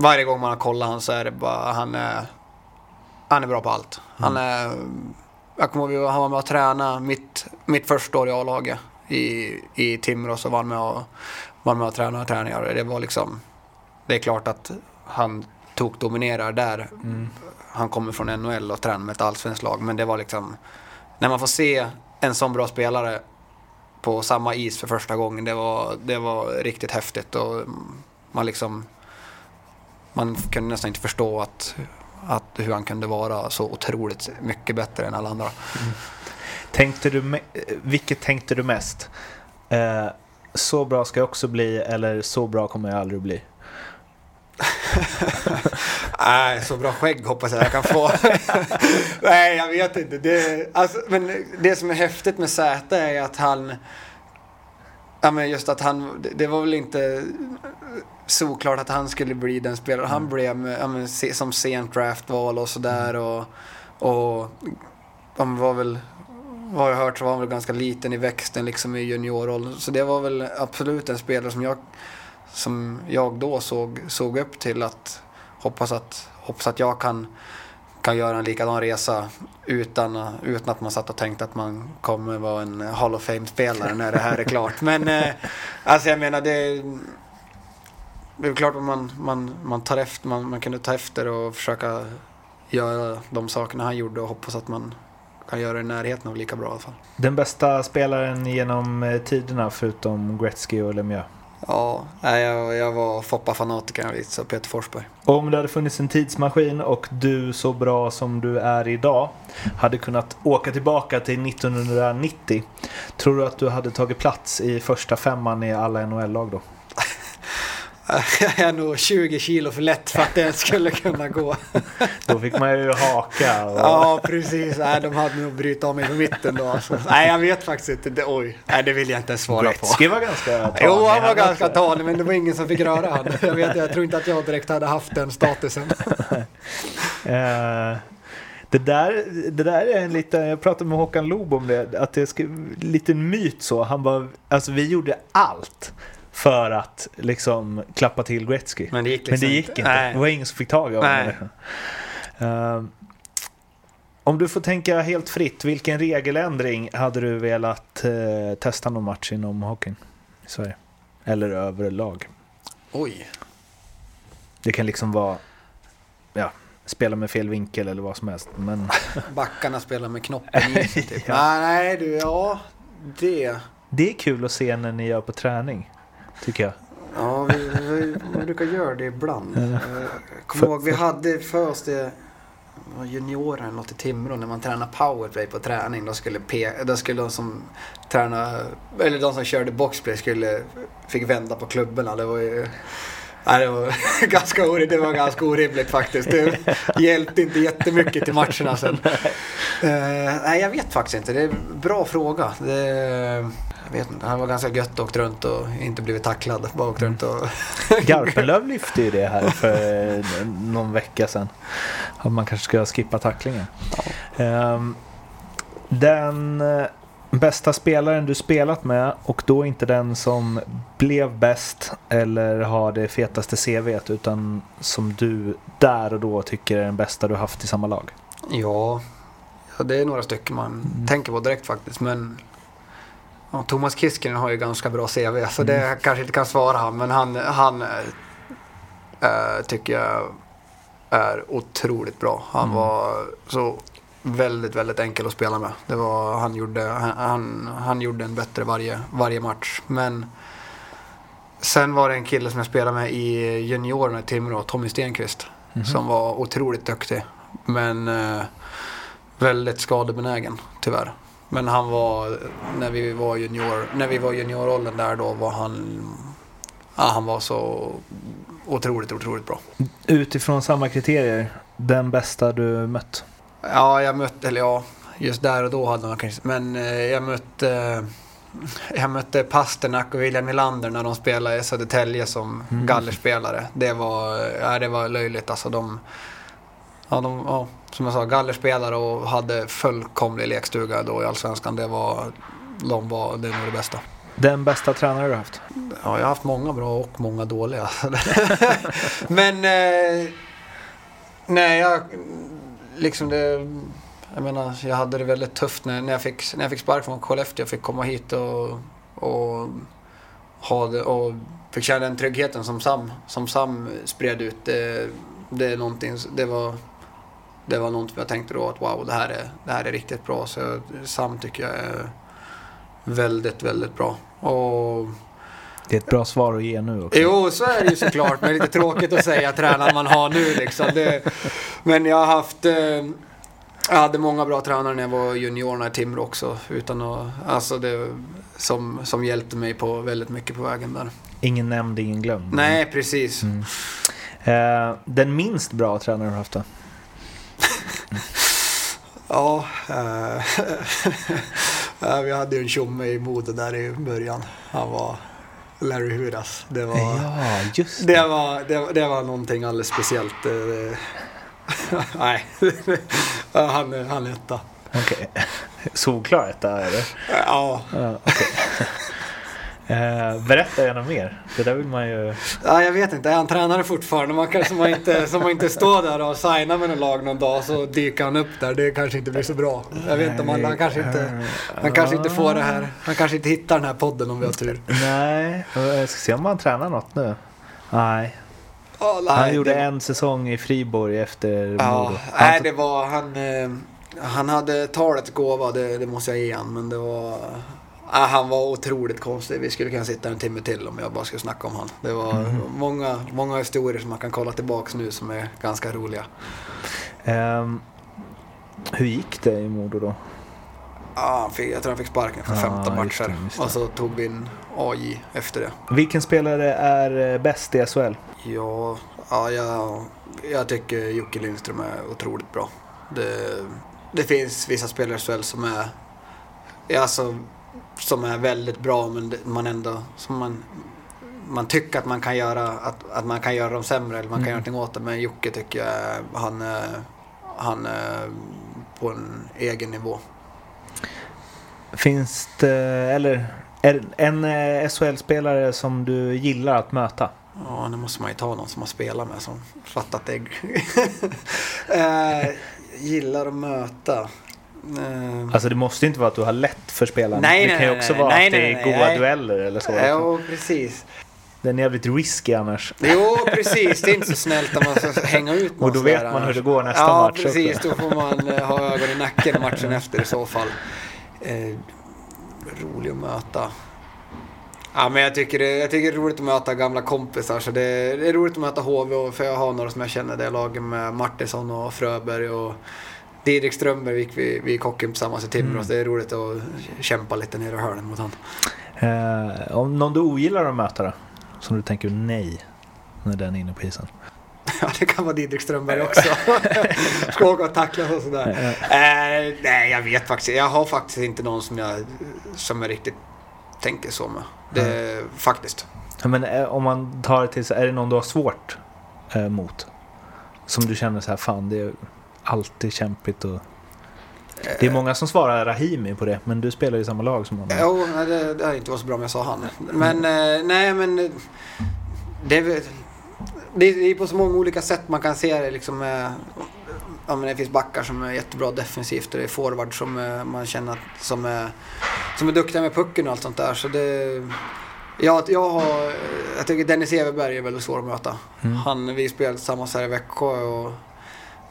varje gång man har kollat han så är det bara, han är, han är bra på allt. Han är, jag kommer ihåg han var med och tränade mitt, mitt första år i A-laget i, i Timrå så var han med och, var med och tränade träningar. Det var liksom, det är klart att han tog dominerar där. Han kommer från NHL och tränar med ett allsvenskt lag. Men det var liksom, när man får se en sån bra spelare på samma is för första gången, det var, det var riktigt häftigt. Och man liksom, man kunde nästan inte förstå att, att hur han kunde vara så otroligt mycket bättre än alla andra. Tänkte du, eh, vilket tänkte du mest? Eh, så bra ska jag också bli eller så bra kommer jag aldrig bli? Nej, så bra skägg hoppas jag jag kan få. Nej, jag vet inte. Det, alltså, men det som är häftigt med Zäta är att han... Ja, men just att han... det- var väl inte såklart att han skulle bli den spelare han blev med, ja, men, som sent draftval och sådär. Och, och han var väl... Vad jag hört så var han väl ganska liten i växten liksom i juniorroll. Så det var väl absolut en spelare som jag, som jag då såg, såg upp till att hoppas att, hoppas att jag kan, kan göra en likadan resa utan, utan att man satt och tänkte att man kommer vara en Hall of Fame-spelare när det här är klart. Men eh, alltså jag menar det, det är klart att man, man, man, tar efter, man, man kunde ta efter och försöka göra de sakerna han gjorde och hoppas att man kan göra det i närheten av lika bra i alla fall. Den bästa spelaren genom eh, tiderna förutom Gretzky och Lemieux? Ja, jag, jag var Foppa-fanatiker så Peter Forsberg. Om det hade funnits en tidsmaskin och du så bra som du är idag hade kunnat åka tillbaka till 1990. Tror du att du hade tagit plats i första femman i alla NHL-lag då? Jag är nog 20 kilo för lätt för att det skulle kunna gå. Då fick man ju haka. Och... Ja, precis. Nej, de hade nog brytt av mig på mitten då. Alltså. Nej, jag vet faktiskt inte. Det, oj, nej, det vill jag inte ens svara på. Gretzky var ganska tanig. Jo, han var ganska tanig, men det var ingen som fick röra han. Jag, vet, jag tror inte att jag direkt hade haft den statusen. Eh, det, där, det där är en liten, jag pratade med Håkan Loob om det, att det är en liten myt så. Han bara, alltså vi gjorde allt för att liksom klappa till Gretzky. Men det gick Men liksom det gick inte. Nej. Det var ingen som fick tag i honom. Eh, om du får tänka helt fritt, vilken regeländring hade du velat eh, testa någon match inom hockeyn i Sverige? Eller överlag? Oj. Det kan liksom vara, ja, spela med fel vinkel eller vad som helst. Men Backarna spelar med knoppen i typ. Ja. Nej, nej, du, ja. Det. det är kul att se när ni gör på träning, tycker jag. Ja, vi, vi, vi brukar göra det ibland. Eh, Jag kommer ihåg, vi hade för oss det var juniorer eller något i Timrå när man tränade powerplay på träning. Då skulle, P, då skulle de som träna, eller de som körde boxplay skulle, fick vända på klubborna. Det var ju Nej, det var ganska orimligt, det var ganska orimligt faktiskt. Det hjälpte inte jättemycket till matcherna sen. Eh, nej, jag vet faktiskt inte. Det är en bra fråga. Det, jag vet inte. Han var ganska gött och åkt runt och inte blivit tacklad. Bara åkt runt och... Garpenlöv lyfte ju det här för någon vecka sedan. Att man kanske ska skippa tacklingen. Ehm, Den eh, bästa spelaren du spelat med och då inte den som blev bäst eller har det fetaste CVt utan som du där och då tycker är den bästa du haft i samma lag. Ja, ja det är några stycken man tänker på direkt faktiskt. Men ja, Thomas Kiskinen har ju ganska bra CV så det kanske inte kan svara han. Men han, han äh, tycker jag är otroligt bra. Han var så väldigt, väldigt enkel att spela med. Det var, han, gjorde, han, han, gjorde en bättre varje, varje match. Men sen var det en kille som jag spelade med i juniorerna i Timrå, Tommy Stenqvist. Som var otroligt duktig. Men eh, väldigt skadebenägen tyvärr. Men han var, när vi var junior, när vi var junioråldern där då var han, ja, han var så otroligt, otroligt bra. Utifrån samma kriterier, den bästa du mött? Ja, jag mötte, eller ja, just där och då hade man kanske, men eh, jag mötte jag mötte Pasternak och William Nylander när de spelade i Södertälje som gallerspelare. Det var, ja, det var löjligt alltså. De, ja, de, ja, som jag sa, gallerspelare och hade fullkomlig lekstuga då i Allsvenskan. Det var, de var, det är nog det bästa. Den bästa tränare du haft? Ja, jag har haft många bra och många dåliga. Men... Eh, nej, jag, liksom det... Jag menar, jag hade det väldigt tufft när, när, jag, fick, när jag fick spark från Skellefteå. Jag fick komma hit och, och ha det och fick känna den tryggheten som Sam, som Sam spred ut. Det, det, är någonting, det, var, det var något jag tänkte då att wow, det här är, det här är riktigt bra. Så Sam tycker jag är väldigt, väldigt bra. Och Det är ett bra svar att ge nu också. Jo, så är det ju såklart. Men det är lite tråkigt att säga tränaren man har nu liksom. Det, men jag har haft... Eh, jag hade många bra tränare när jag var juniorerna i Timrå också. Utan att, alltså det, som, som hjälpte mig på väldigt mycket på vägen där. Ingen nämnd, ingen glömd. Nej, precis. Eh, den minst bra tränare du har haft då? Ja, eh, ja, vi hade ju en tjomme i Modo där i början. Han var Larry Huras. Det var... Ja, just det. Det var, det, var- det var någonting alldeles speciellt. eh, Nej, han, han är etta. Okej. Solklar etta är det. Ja, Ja, okej. Eh, berätta gärna mer. Det där vill man ju... ja, jag vet inte. Är han tränare fortfarande? Man kanske man inte, som man inte står där och signar med något lag någon dag så dyker han upp där. Det kanske inte blir så bra. Jag vet inte om han, kanske inte, han kanske inte får det här. Han kanske inte hittar den här podden om vi har tur. Nej, jag ska se om han tränar något nu. Nej, Ja, nej, han gjorde det- en säsong i Friborg efter Ja, Modo. nej det var han. Eh, han hade talets gåva, det, det måste jag ge han. Men det var... Ja, han var otroligt konstig. Vi skulle kunna sitta en timme till om jag bara skulle snacka om han. Det var Mhm. många, många historier som man kan kolla tillbaks nu som är ganska roliga. Ehm, hur gick det i Modo då? Ja, han fick, jag tror han fick sparken för Ja, 15 just matcher. det, just det. Och så tog vi in AJ efter det. Vilken spelare är eh, bäst i SHL? Ja, ja jag, jag tycker Jocke Lindström är otroligt bra. Det, det finns vissa spelare i SHL som är, alltså, som är väldigt bra men man ändå, som man, man tycker att man kan göra, att, att man kan göra dem sämre eller man kan Mm. göra någonting åt det. Men Jocke tycker jag, han han är på en egen nivå. Finns det, eller en eh, SHL-spelare som du gillar att möta? Ja, nu måste man ju ta någon som har spelat med som fattat det. eh, gillar att möta. Eh, Alltså det måste inte vara att du har lätt för spelarna. Nej, det kan ju också nej, vara nej, att det är goda nej. dueller eller så. Jo, precis. Den är jävligt risky annars. Jo, precis. Det är inte så snällt om man ska hänga ut någon Och då vet man hur det går nästa ja, match Ja, precis. också. Då får man eh, ha ögon i nacken matchen efter i så fall. Eh, rolig att möta. Ja, men jag tycker, det, jag tycker det är roligt att möta gamla kompisar. Så det, det är roligt att möta HV för jag har några som jag känner det laget med Martinsson och Fröberg och Didrik Strömberg gick vi, vi gick hockey tillsammans i Timrå. Mm. Så det är roligt att kämpa lite nere i hörnen mot honom. Eh, om någon du ogillar att möta då? Som du tänker nej när den är inne på isen? Ja, det kan vara Didrik Strömberg också. Ska åka och tacklas och sådär. Eh, nej, jag vet faktiskt Jag har faktiskt inte någon som jag, som jag riktigt tänker så med. Det, Faktiskt. Ja, Men eh, om man tar det till så är det någon du har svårt eh, mot? Som du känner så här, fan det är alltid kämpigt och... Det är många som svarar Rahimi på det, men du spelar ju i samma lag som honom. Jo, nej, det, det hade inte varit så bra om jag sa han. Men eh, nej, men eh, det det är på så många olika sätt man kan se det. Liksom, eh, ja, men det finns backar som är jättebra defensivt och det är forward som eh, man känner att, som, är, som är duktiga med pucken och allt sånt där. Så det, jag, jag, har, jag tycker Dennis Everberg är väldigt svår att möta. Mm. Han, vi spelade tillsammans här i Växjö och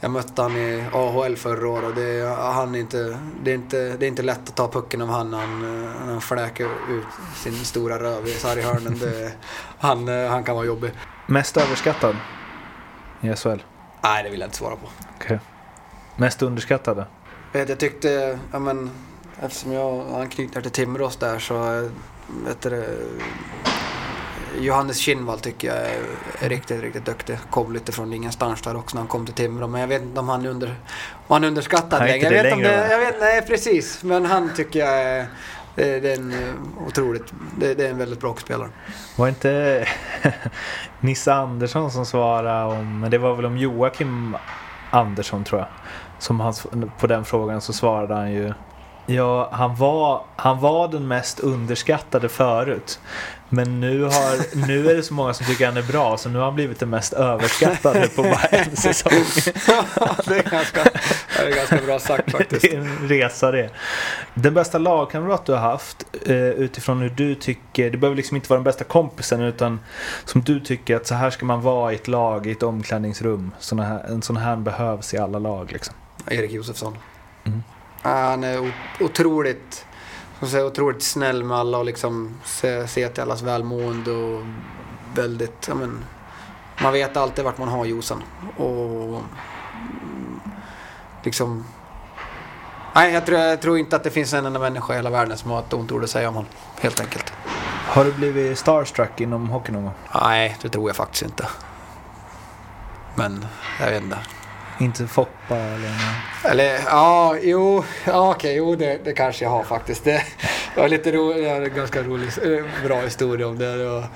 jag mötte han i AHL förra året och det, han inte, det, är inte, det är inte lätt att ta pucken av han när han, han fläker ut sin stora röv i sarghörnen. Det, han, han kan vara jobbig. Mest överskattad i SHL? Nej, det vill jag inte svara på. Okej. Mest underskattade? Vet, jag tyckte, ja men eftersom jag anknyter till Timrås där så, vet du Johannes Kinnvall tycker jag är, riktigt, riktigt duktig. Kom lite från ingenstans där också när han kom till Timrå. Men jag vet inte om han under, om han är underskattad Han är längre. inte Jag vet om längre, det, jag vet, nej precis. Men han tycker jag är, det, det är en eh, otroligt, det, det är en väldigt bra spelare. Var inte Nisse Andersson som svarade om, det var väl om Joakim Andersson tror jag. Som hans, på den frågan så svarade han ju Ja, han var, han var den mest underskattade förut. Men nu, har, nu är det så många som tycker han är bra så nu har han blivit den mest överskattade på bara en säsong. det, är ganska, det är ganska bra sagt faktiskt. Det är en resa det. Den bästa lagkamrat du har haft eh, utifrån hur du tycker, det behöver liksom inte vara den bästa kompisen utan som du tycker att så här ska man vara i ett lag, i ett omklädningsrum. Såna här, en sån här behövs i alla lag liksom. Erik Josefsson. Mm. Han är otroligt, man säga, otroligt snäll med alla och liksom ser se till allas välmående och väldigt, ja men, man vet alltid vart man har Josan. Och mm, liksom, nej jag tror, jag tror inte att det finns en enda människa i hela världen som har ett ont ord att säga om honom. Helt enkelt. Har du blivit starstruck inom hockey någon gång? Nej, det tror jag faktiskt inte. Men, jag vet inte. Inte Foppa eller något? Eller ja, jo, ja, okej, jo det, det kanske jag har faktiskt. Det, det var lite ro, det var en ganska rolig, eh, bra historia om det. det var,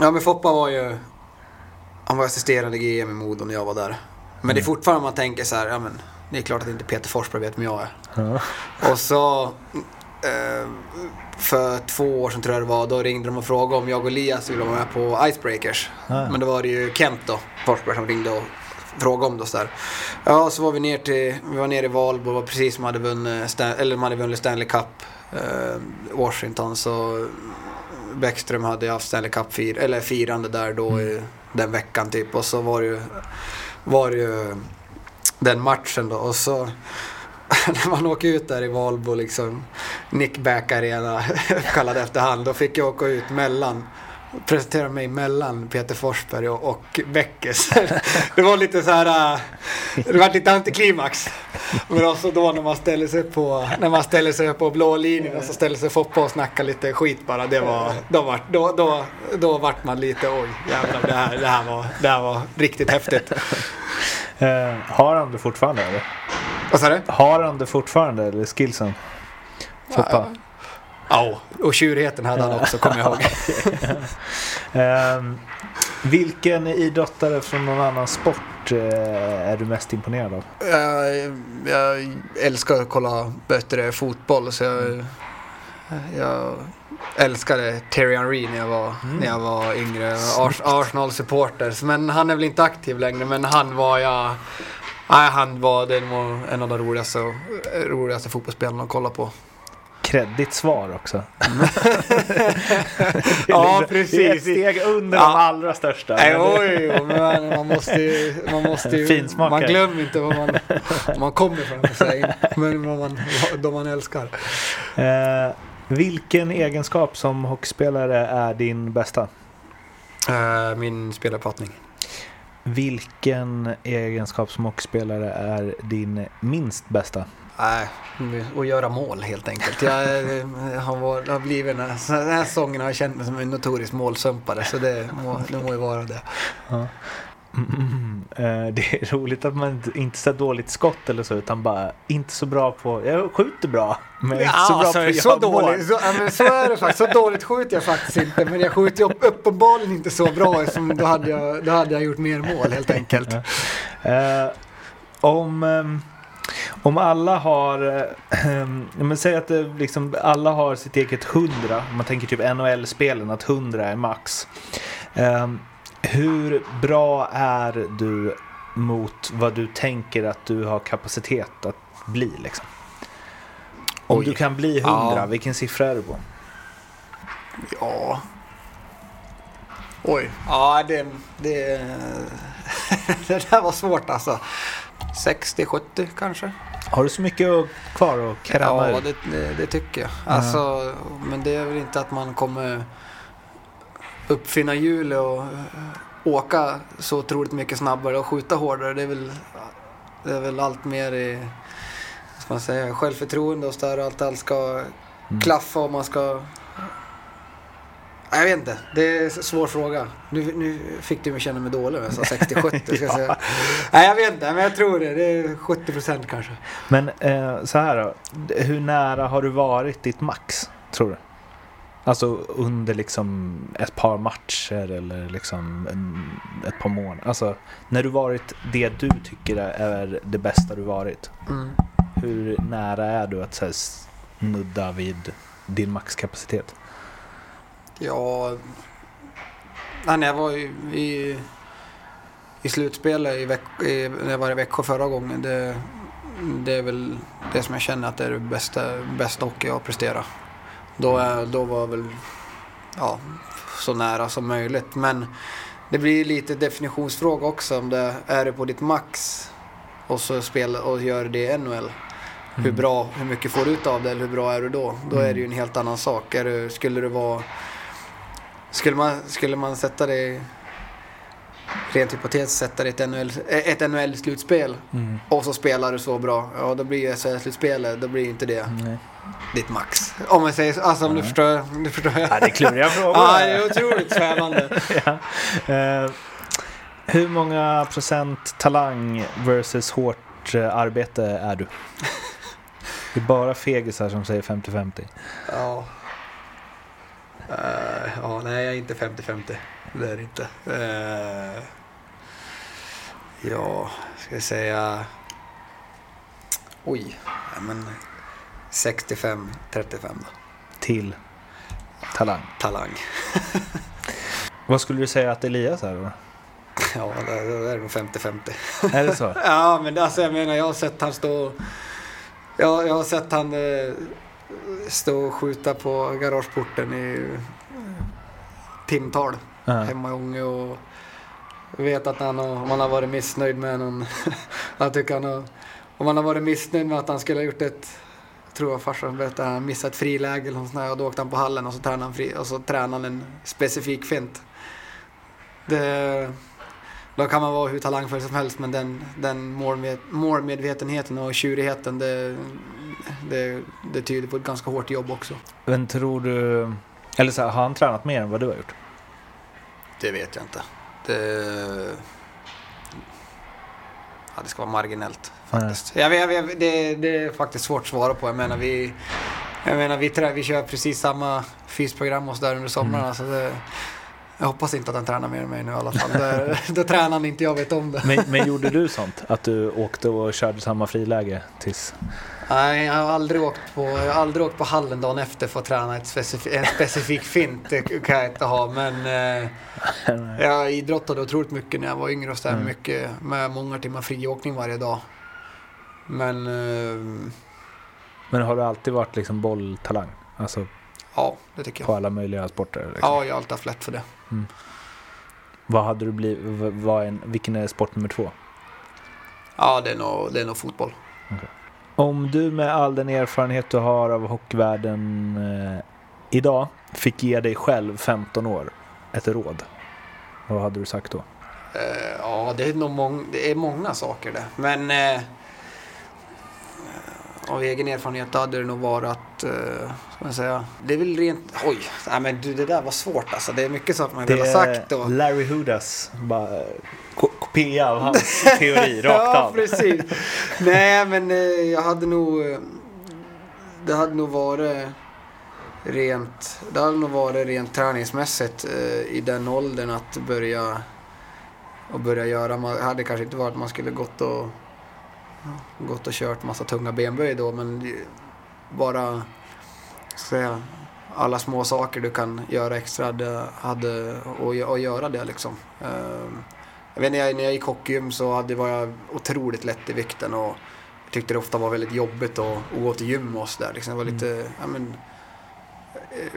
ja men Foppa var ju, han var assisterande GM i Modo när jag var där. Men det är fortfarande man tänker så här, ja men det är klart att inte Peter Forsberg vet vem jag är. Ja. Och så eh, för två år sedan tror jag det var, då ringde de och frågade om jag och Elias ville vara med på Icebreakers. Ah. Men då var det ju Kent då, Forsberg, som ringde och frågade om det och så där. Ja, så var vi ner till, vi var nere i Valbo, var precis som hade vunnit, Stan, eller de hade vunnit Stanley Cup, eh, Washington, så Bäckström hade haft Stanley Cup fir, eller firande där då i den veckan typ. Och så var det ju, var det ju den matchen då. Och så när man åker ut där i Valbo liksom Nickback Arena kallad efter han då fick jag åka ut mellan presentera mig mellan Peter Forsberg och, och Beckes. det var lite så här, äh, det var lite antiklimax. Men också då när man ställer sig på, när man ställer sig på blå linjen och så ställer sig Foppa och snackar lite skit bara. Det var, då, var, då, då, då vart man lite oj jävlar det här, det här, var, det här var riktigt häftigt. Eh, har han det fortfarande eller? Vad sa du? Har han det fortfarande eller skillsen? Foppa? Ja, och tjurigheten hade han också kommer jag ihåg. Ehm, vilken idrottare från någon annan sport eh, är du mest imponerad av? Jag, jag älskar att kolla bättre fotboll så jag, jag älskade Terry Henry när jag var, när jag var yngre. Ars, Arsenal-supporter. Men han är väl inte aktiv längre men han var jag... Nej, han var, den var en av de roligaste, roligaste fotbollsspelarna att kolla på. Kreddigt svar också. Ja, Ett precis. steg under Ja. de allra största. Nej, det- oj, oj, men man, måste ju... Man, måste ju, man glömmer inte var man, man kommer sig, men vad man, de man älskar. Eh, vilken egenskap som hockeyspelare är din bästa? Eh, min spelarprattning. Vilken egenskap som hockeyspelare är din minst bästa? Nej, att göra mål helt enkelt. Jag, eh, har, varit, har blivit den här, den här säsongen har jag känt mig som en notorisk målsumpare så det må, det må ju vara det. Mm, eh, det är roligt att man inte, så dåligt skott eller så utan bara inte så bra på, jag skjuter bra men inte så bra på så, göra mål. dåligt, så, ja, så är det faktiskt. Så dåligt skjuter jag faktiskt inte. Men jag skjuter ju upp- uppenbarligen inte så bra som då hade jag, då hade jag gjort mer mål helt enkelt. Eh, om, ehm, om alla har, eh, ehm, men säg att det liksom, alla har sitt eget hundra, om man tänker typ NHL-spelen, att hundra är max. Ehm, hur bra är du mot vad du tänker att du har kapacitet att bli liksom? Om Oj. du kan bli hundra, Ja. vilken siffra är du på? Ja. Oj. Ja, det... Det, det där var svårt alltså. 60-70 kanske? Har du så mycket kvar att krama Ja, det, det, det tycker jag. Alltså, men det är väl inte att man kommer uppfinna hjulet och eh, åka så otroligt mycket snabbare och skjuta hårdare. Det är väl, det är väl allt mer i man säga, självförtroende och sådär. Allt, allt ska klaffa och man ska... Jag vet inte. Det är en svår fråga. Nu, nu fick du mig känna mig dålig när jag sa 60-70. ska jag säga. Nej, jag vet inte. Men jag tror det. Det är 70 procent kanske. Men eh, så här då. Hur nära har du varit ditt max, tror du? Alltså under liksom ett par matcher eller liksom en, ett par månader. Alltså när du varit det du tycker är det bästa du varit. Mm. Hur nära är du att så här, nudda vid din maxkapacitet? Ja, nej, jag var i, i, i slutspelet i veck, i, när jag var i Växjö förra gången. Det, det är väl det som jag känner att det är det bästa, bästa hockey jag har presterat. Då, då var väl ja, så nära som möjligt. Men det blir lite definitionsfråga också. Om det är det på ditt max och så spelar och gör det i NHL. Hur bra, hur mycket får du ut av det eller hur bra är du då? Då är det ju en helt annan sak. Är det, skulle det vara... Skulle man, skulle man sätta det rent hypotetiskt sätta det i ett NHL, ett NHL-slutspel och så spelar du så bra, ja då blir ju SHL-slutspelet, då blir ju inte det Nej. ditt max. Om man säger så, alltså om du förstår, du förstår. Ja, det är kluriga frågor. Ja, det är otroligt svävande. ja. Eh, hur många procent talang versus hårt eh, arbete är du? Det är bara fegisar som säger 50-50. Ja. Eh, ja, nej, jag är inte 50-50. Det är det inte. Uh, ja, ska jag säga... Oj, ja, men 65-35 då. Till talang. Talang. Vad skulle du säga att Elias är då? Ja, det det är nog 50-50. Är det så? Ja, men alltså jag menar, jag har sett han stå... Jag, jag har sett han eh, stå och skjuta på garageporten i eh, timtal Ja. hemma i Ånge och vet att han har, om han har varit missnöjd med någon... jag tycker han har, om han har varit missnöjd med att han skulle ha gjort ett... Tror jag farsan berättade, han missat ett friläge eller något sånt där, och då åkte han på hallen och så tränade han, fri, och så tränade han en specifik fint. Det, då kan man vara hur talangfull som helst men den, den målmed, målmedvetenheten och tjurigheten det, det, det tyder på ett ganska hårt jobb också. Men tror du... Eller så här, har han tränat mer än vad du har gjort? Det vet jag inte. Det, ja, det ska vara marginellt faktiskt. Jag vet, jag vet, det, det är faktiskt svårt att svara på. Jag menar vi, jag menar, vi, trä, vi kör precis samma fysprogram hos där under sommaren. Så det, jag hoppas inte att han tränar mer än mig nu i alla fall. Då, då tränar han inte, jag vet om det. Men, men gjorde du sånt? Att du åkte och körde samma friläge tills... Nej, jag har aldrig åkt på, jag har aldrig åkt på hallen dagen efter för att träna ett specif en specifik fint. Det kan jag inte ha. Men eh, jag idrottade otroligt mycket när jag var yngre och så där, mycket med många timmar friåkning varje dag. Men eh, Men har du alltid varit liksom bolltalang? Alltså ja, det tycker på jag. alla möjliga sporter? Liksom. Ja, jag har alltid haft lätt för det. Vad hade du blivit? Vad en, vilken är sport nummer två? Ja, det är nog, det är nog fotboll. Om du med all den erfarenhet du har av hockeyvärlden eh, idag fick ge dig själv 15 år ett råd, vad hade du sagt då? Eh, ja, det är nog mång, det är många saker det. Men eh, av egen erfarenhet hade det nog varit eh, ska man säga, det är väl rent, oj, nej men du det där var svårt alltså. Det är mycket saker man vill ha sagt. Och, Larry Hudas bara, eh, kopia av hans teori rakt ja, av. precis. Nej, men eh, jag hade nog, eh, det hade nog varit rent, det hade nog varit rent träningsmässigt eh, i den åldern att börja och börja göra. Man hade kanske inte varit att man skulle gått och gått och kört massa tunga benböj då, men det- bara ska jag säga, alla små saker du kan göra extra hade, hade och, och göra det liksom. Ehm, jag vet när jag, när jag gick hockeygym så hade, var jag otroligt lätt i vikten och jag tyckte det ofta var väldigt jobbigt att, att gå till gym och sådär. Liksom. Var lite, ja, men, eh,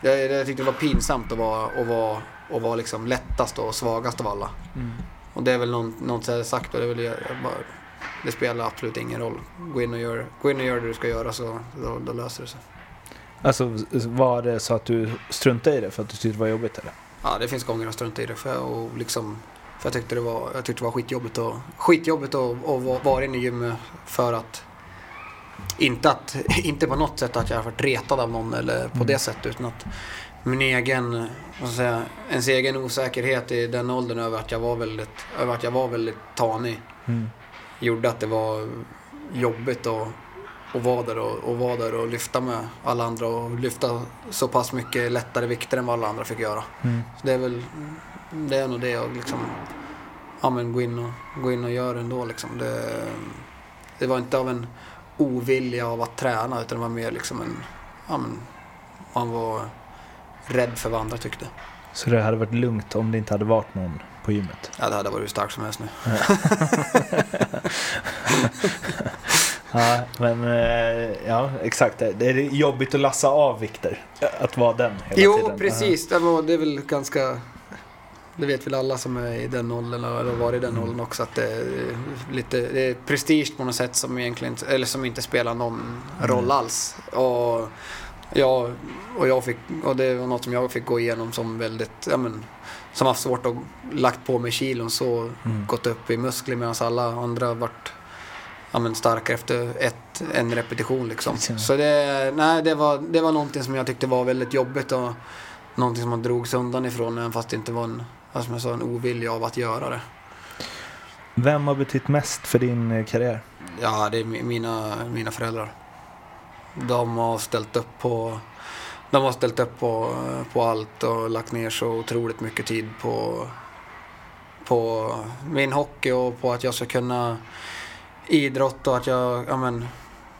jag, jag tyckte det var pinsamt att vara, att vara, att vara liksom lättast och svagast av alla. Och det är väl någon, något jag sagt och det, är väl, jag, jag bara, det spelar absolut ingen roll. Gå in och gör, gå in och gör det du ska göra så då, då löser det sig. Alltså var det så att du struntade i det för att du tyckte det var jobbigt eller? Ja, det finns gånger jag struntar i det för jag, och liksom, för jag tyckte det var, jag tyckte det var skitjobbigt, och, skitjobbigt att, att vara- inne i gymmet för att inte, att, inte på något sätt att jag har varit retad av någon eller på det sättet utan att min egen, vad ska säga, ens egen osäkerhet i den åldern över att jag var väldigt, över att jag var väldigt tanig gjorde att det var jobbigt att, att vara där och, och vara där och lyfta med alla andra och lyfta så pass mycket lättare vikter än vad alla andra fick göra. Så det är väl, det är nog det jag liksom, ja men gå in och, gå in och gör ändå liksom. Det, det var inte av en ovilja av att träna utan det var mer liksom en, ja men, man var rädd för vad andra tyckte. Så det hade varit lugnt om det inte hade varit någon på gymmet? Ja, det hade varit hur starkt som helst nu. Ja, men eh, ja, exakt. Det är jobbigt att lassa av Viktor. Att vara den hela Jo, tiden. precis. Det, var, det är väl ganska... Det vet väl alla som är i den åldern eller har varit i den åldern också att det är lite det är prestige på något sätt som egentligen eller som inte spelar någon roll alls. Och jag, och jag fick, och det var något som jag fick gå igenom som väldigt, ja men, som haft svårt att lagt på mig kilon så gått upp i muskler medan alla andra har varit ja, men starkare efter ett, en repetition liksom. Ja. Så det, nej, det, var, det var någonting som jag tyckte var väldigt jobbigt och någonting som man drog sig undan ifrån även fast det inte var en, ja, som jag sa, en ovilja av att göra det. Vem har betytt mest för din eh, karriär? Ja, det är mi- mina, mina föräldrar. De har ställt upp på de har ställt upp på, på allt och lagt ner så otroligt mycket tid på, på min hockey och på att jag ska kunna idrotta och att jag ja, men,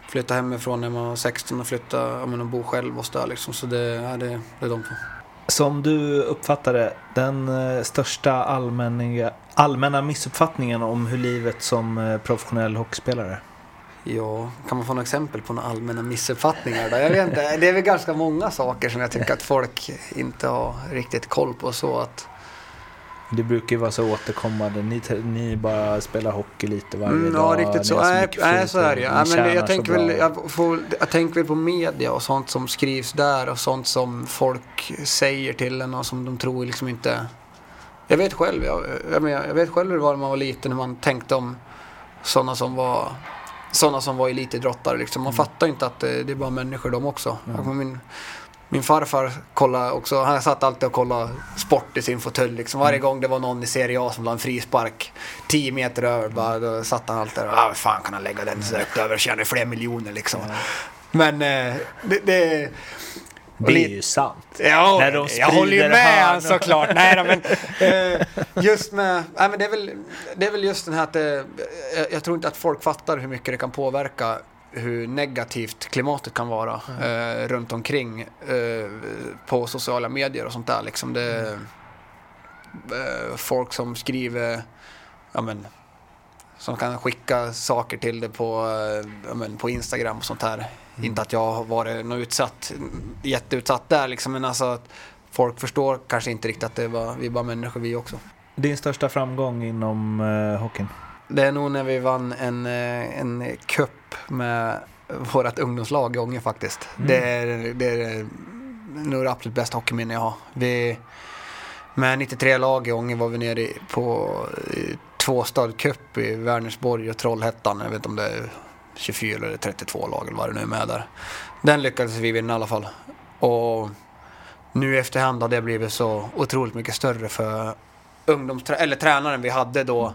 flytta hemifrån när man var 16 och flytta ja, men, och bo själv och så där liksom. Så det, ja, det, det är de två. Som du uppfattade den eh, största allmänna, allmänna missuppfattningen om hur livet som eh, professionell hockeyspelare? Ja, kan man få några exempel på några allmänna missuppfattningar? Då? Jag vet inte, det är väl ganska många saker som jag tycker att folk inte har riktigt koll på. Så att, det brukar ju vara så återkommande. Ni, ni bara spelar hockey lite varje mm, dag. ja, riktigt så. Nej, så är det ju. Ja, men jag, tänker väl, jag, får, jag tänker väl på media och sånt som skrivs där och sånt som folk säger till en och som de tror liksom inte... Jag vet själv, jag, jag, jag vet själv hur det var när man var liten, när man tänkte om sådana som var sådana som var elitidrottare. Liksom. Man fattar inte att det, det är bara människor de också. Min, min farfar kollade också, han satt alltid och kollade sport i sin fåtölj. Liksom. Varje gång det var någon i Serie A som la en frispark 10 meter över, bara, då satt han alltid där och, ah, fan kan han lägga den så högt över, tjänar fler miljoner liksom. Men eh, det, det Det är ju sant. Ja, När de jag håller ju med hörn. såklart. Nej, då, men, eh, just med, nej, men det, är väl, det är väl just den här att det, jag, jag tror inte att folk fattar hur mycket det kan påverka hur negativt klimatet kan vara eh, runt omkring eh, på sociala medier och sånt där. Liksom det, eh, folk som skriver, ja men, som kan skicka saker till det på, eh, ja, men, på Instagram och sånt här. Inte att jag har varit något utsatt, jätteutsatt där liksom, men alltså att folk förstår kanske inte riktigt att det var, vi är bara människor vi också. Din största framgång inom uh, hockeyn? Det är nog när vi vann en, eh, en cup med vårt ungdomslag i Ånge faktiskt. Det, är, det är nog det absolut bästa hockeyminne jag har. Vi, med 93 lag i Ånge var vi nere i- på eh, tvåstad cup i Vänersborg och Trollhättan. Jag vet inte om det är 24 eller 32 lag eller vad det nu är med där. Den lyckades vi vinna i alla fall. Och nu i efterhand har det blivit så otroligt mycket större för ungdomsträ- eller tränaren vi hade då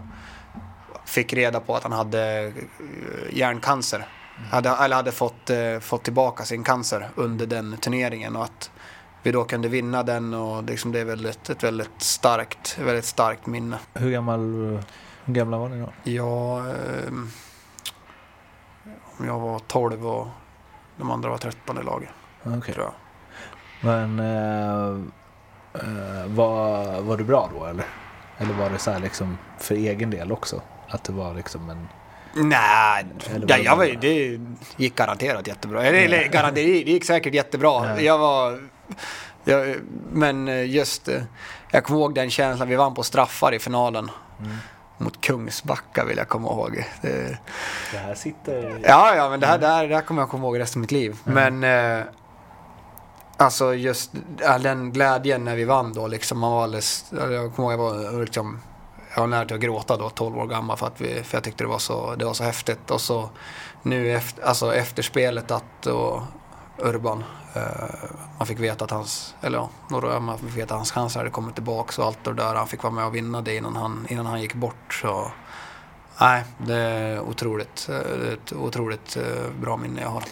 fick reda på att han hade eh, hjärncancer. Hade, eller hade fått, eh, fått tillbaka sin cancer under den turneringen och att vi då kunde vinna den och liksom det är väldigt, ett väldigt starkt, väldigt starkt minne. Hur gammal hur gamla var ni då? Jag, eh, om jag var 12 och de andra var 13 i laget, Okej. tror jag. Men eh, eh, var, var du bra då eller? Eller var det så här liksom för egen del också? Att det var liksom en... Nej, ja, vad jag var, det gick garanterat jättebra. Eller, eller garanterat, det gick säkert jättebra. Ja. Jag var... Jag, men just... eh, Jag kommer ihåg den känslan. Vi vann på straffar i finalen. Mm. Mot Kungsbacka vill jag komma ihåg. Det, Det här sitter... ja, ja, men det här, det, här, det här kommer jag komma ihåg resten av mitt liv. Men... Eh, alltså just all den glädjen när vi vann då liksom. Man var alldeles... Jag kommer ihåg jag var liksom... Jag var nära till att gråta då, 12 år gammal, för, att vi, för jag tyckte det var så, det var så häftigt. Och så nu efter, alltså efter spelet att och Urban, eh, man fick veta att hans, eller ja, några, man fick veta att hans chanser hade kommit tillbaka och allt det där. Han fick vara med och vinna det innan han, innan han gick bort. Så, nej, det är otroligt, det är ett otroligt eh, bra minne jag har.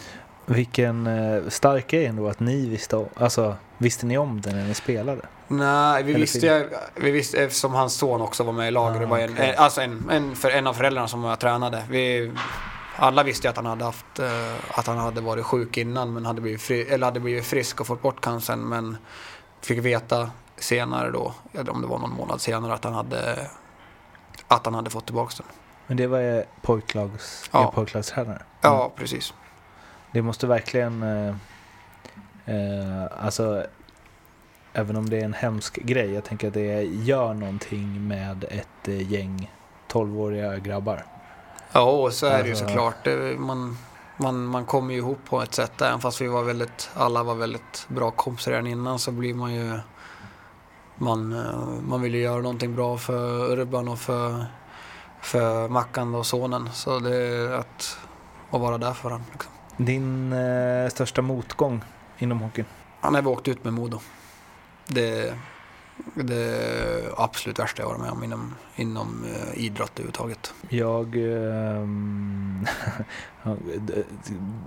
Vilken eh, stark grej ändå att ni visste. Alltså, visste ni om det när ni spelade? Nej, vi Eller visste, ju- vi visste eftersom hans son också var med i laget. Ah, det var en, en, alltså en, en, för, en av föräldrarna som jag tränade. Vi alla visste ju att han hade haft, eh, att han hade varit sjuk innan men hade blivit, fri, eller hade blivit frisk och fått bort cancern. Men fick veta senare då, eller om det var någon månad senare, att han hade, att han hade fått tillbaka den. Men det var pojklags, Ja. pojklagstränare? Ja, precis. Det måste verkligen... Eh, eh, alltså, även om det är en hemsk grej, jag tänker att det gör någonting med ett eh, gäng 12-åriga grabbar. Ja, och så är det ju Alltså- såklart. Det, man, man, man kommer ju ihop på ett sätt. Även fast vi var väldigt, alla var väldigt bra kompisar redan innan så blir man ju... Man, eh, man vill ju göra någonting bra för Urban och för, för Mackan och sonen. Så det är att, att vara där för honom. Liksom. Din eh, största motgång inom hockeyn? Han har åkt ut med Modo. Det, det absolut värsta jag varit med om inom, inom eh, idrott överhuvudtaget. Jag... ja, d-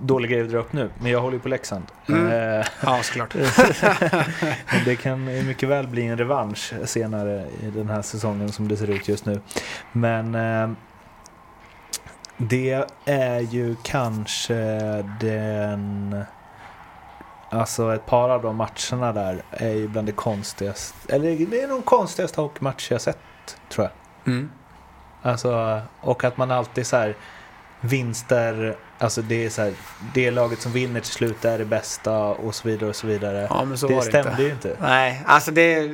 dålig grej att dra upp nu, men jag håller ju på Leksand. Mm. Eh, Ja, såklart. Det kan mycket väl bli en revansch senare i den här säsongen som det ser ut just nu. Men eh, det är ju kanske den... Alltså ett par av de matcherna där är ju bland det konstigaste. Eller det är nog konstigaste hockeymatch jag sett tror jag. Mm. Alltså, och att man alltid så här vinster, alltså det är så här, det laget som vinner till slut är det bästa och så vidare och så vidare. Ja, men så det var stämde inte. ju inte. Nej, alltså det...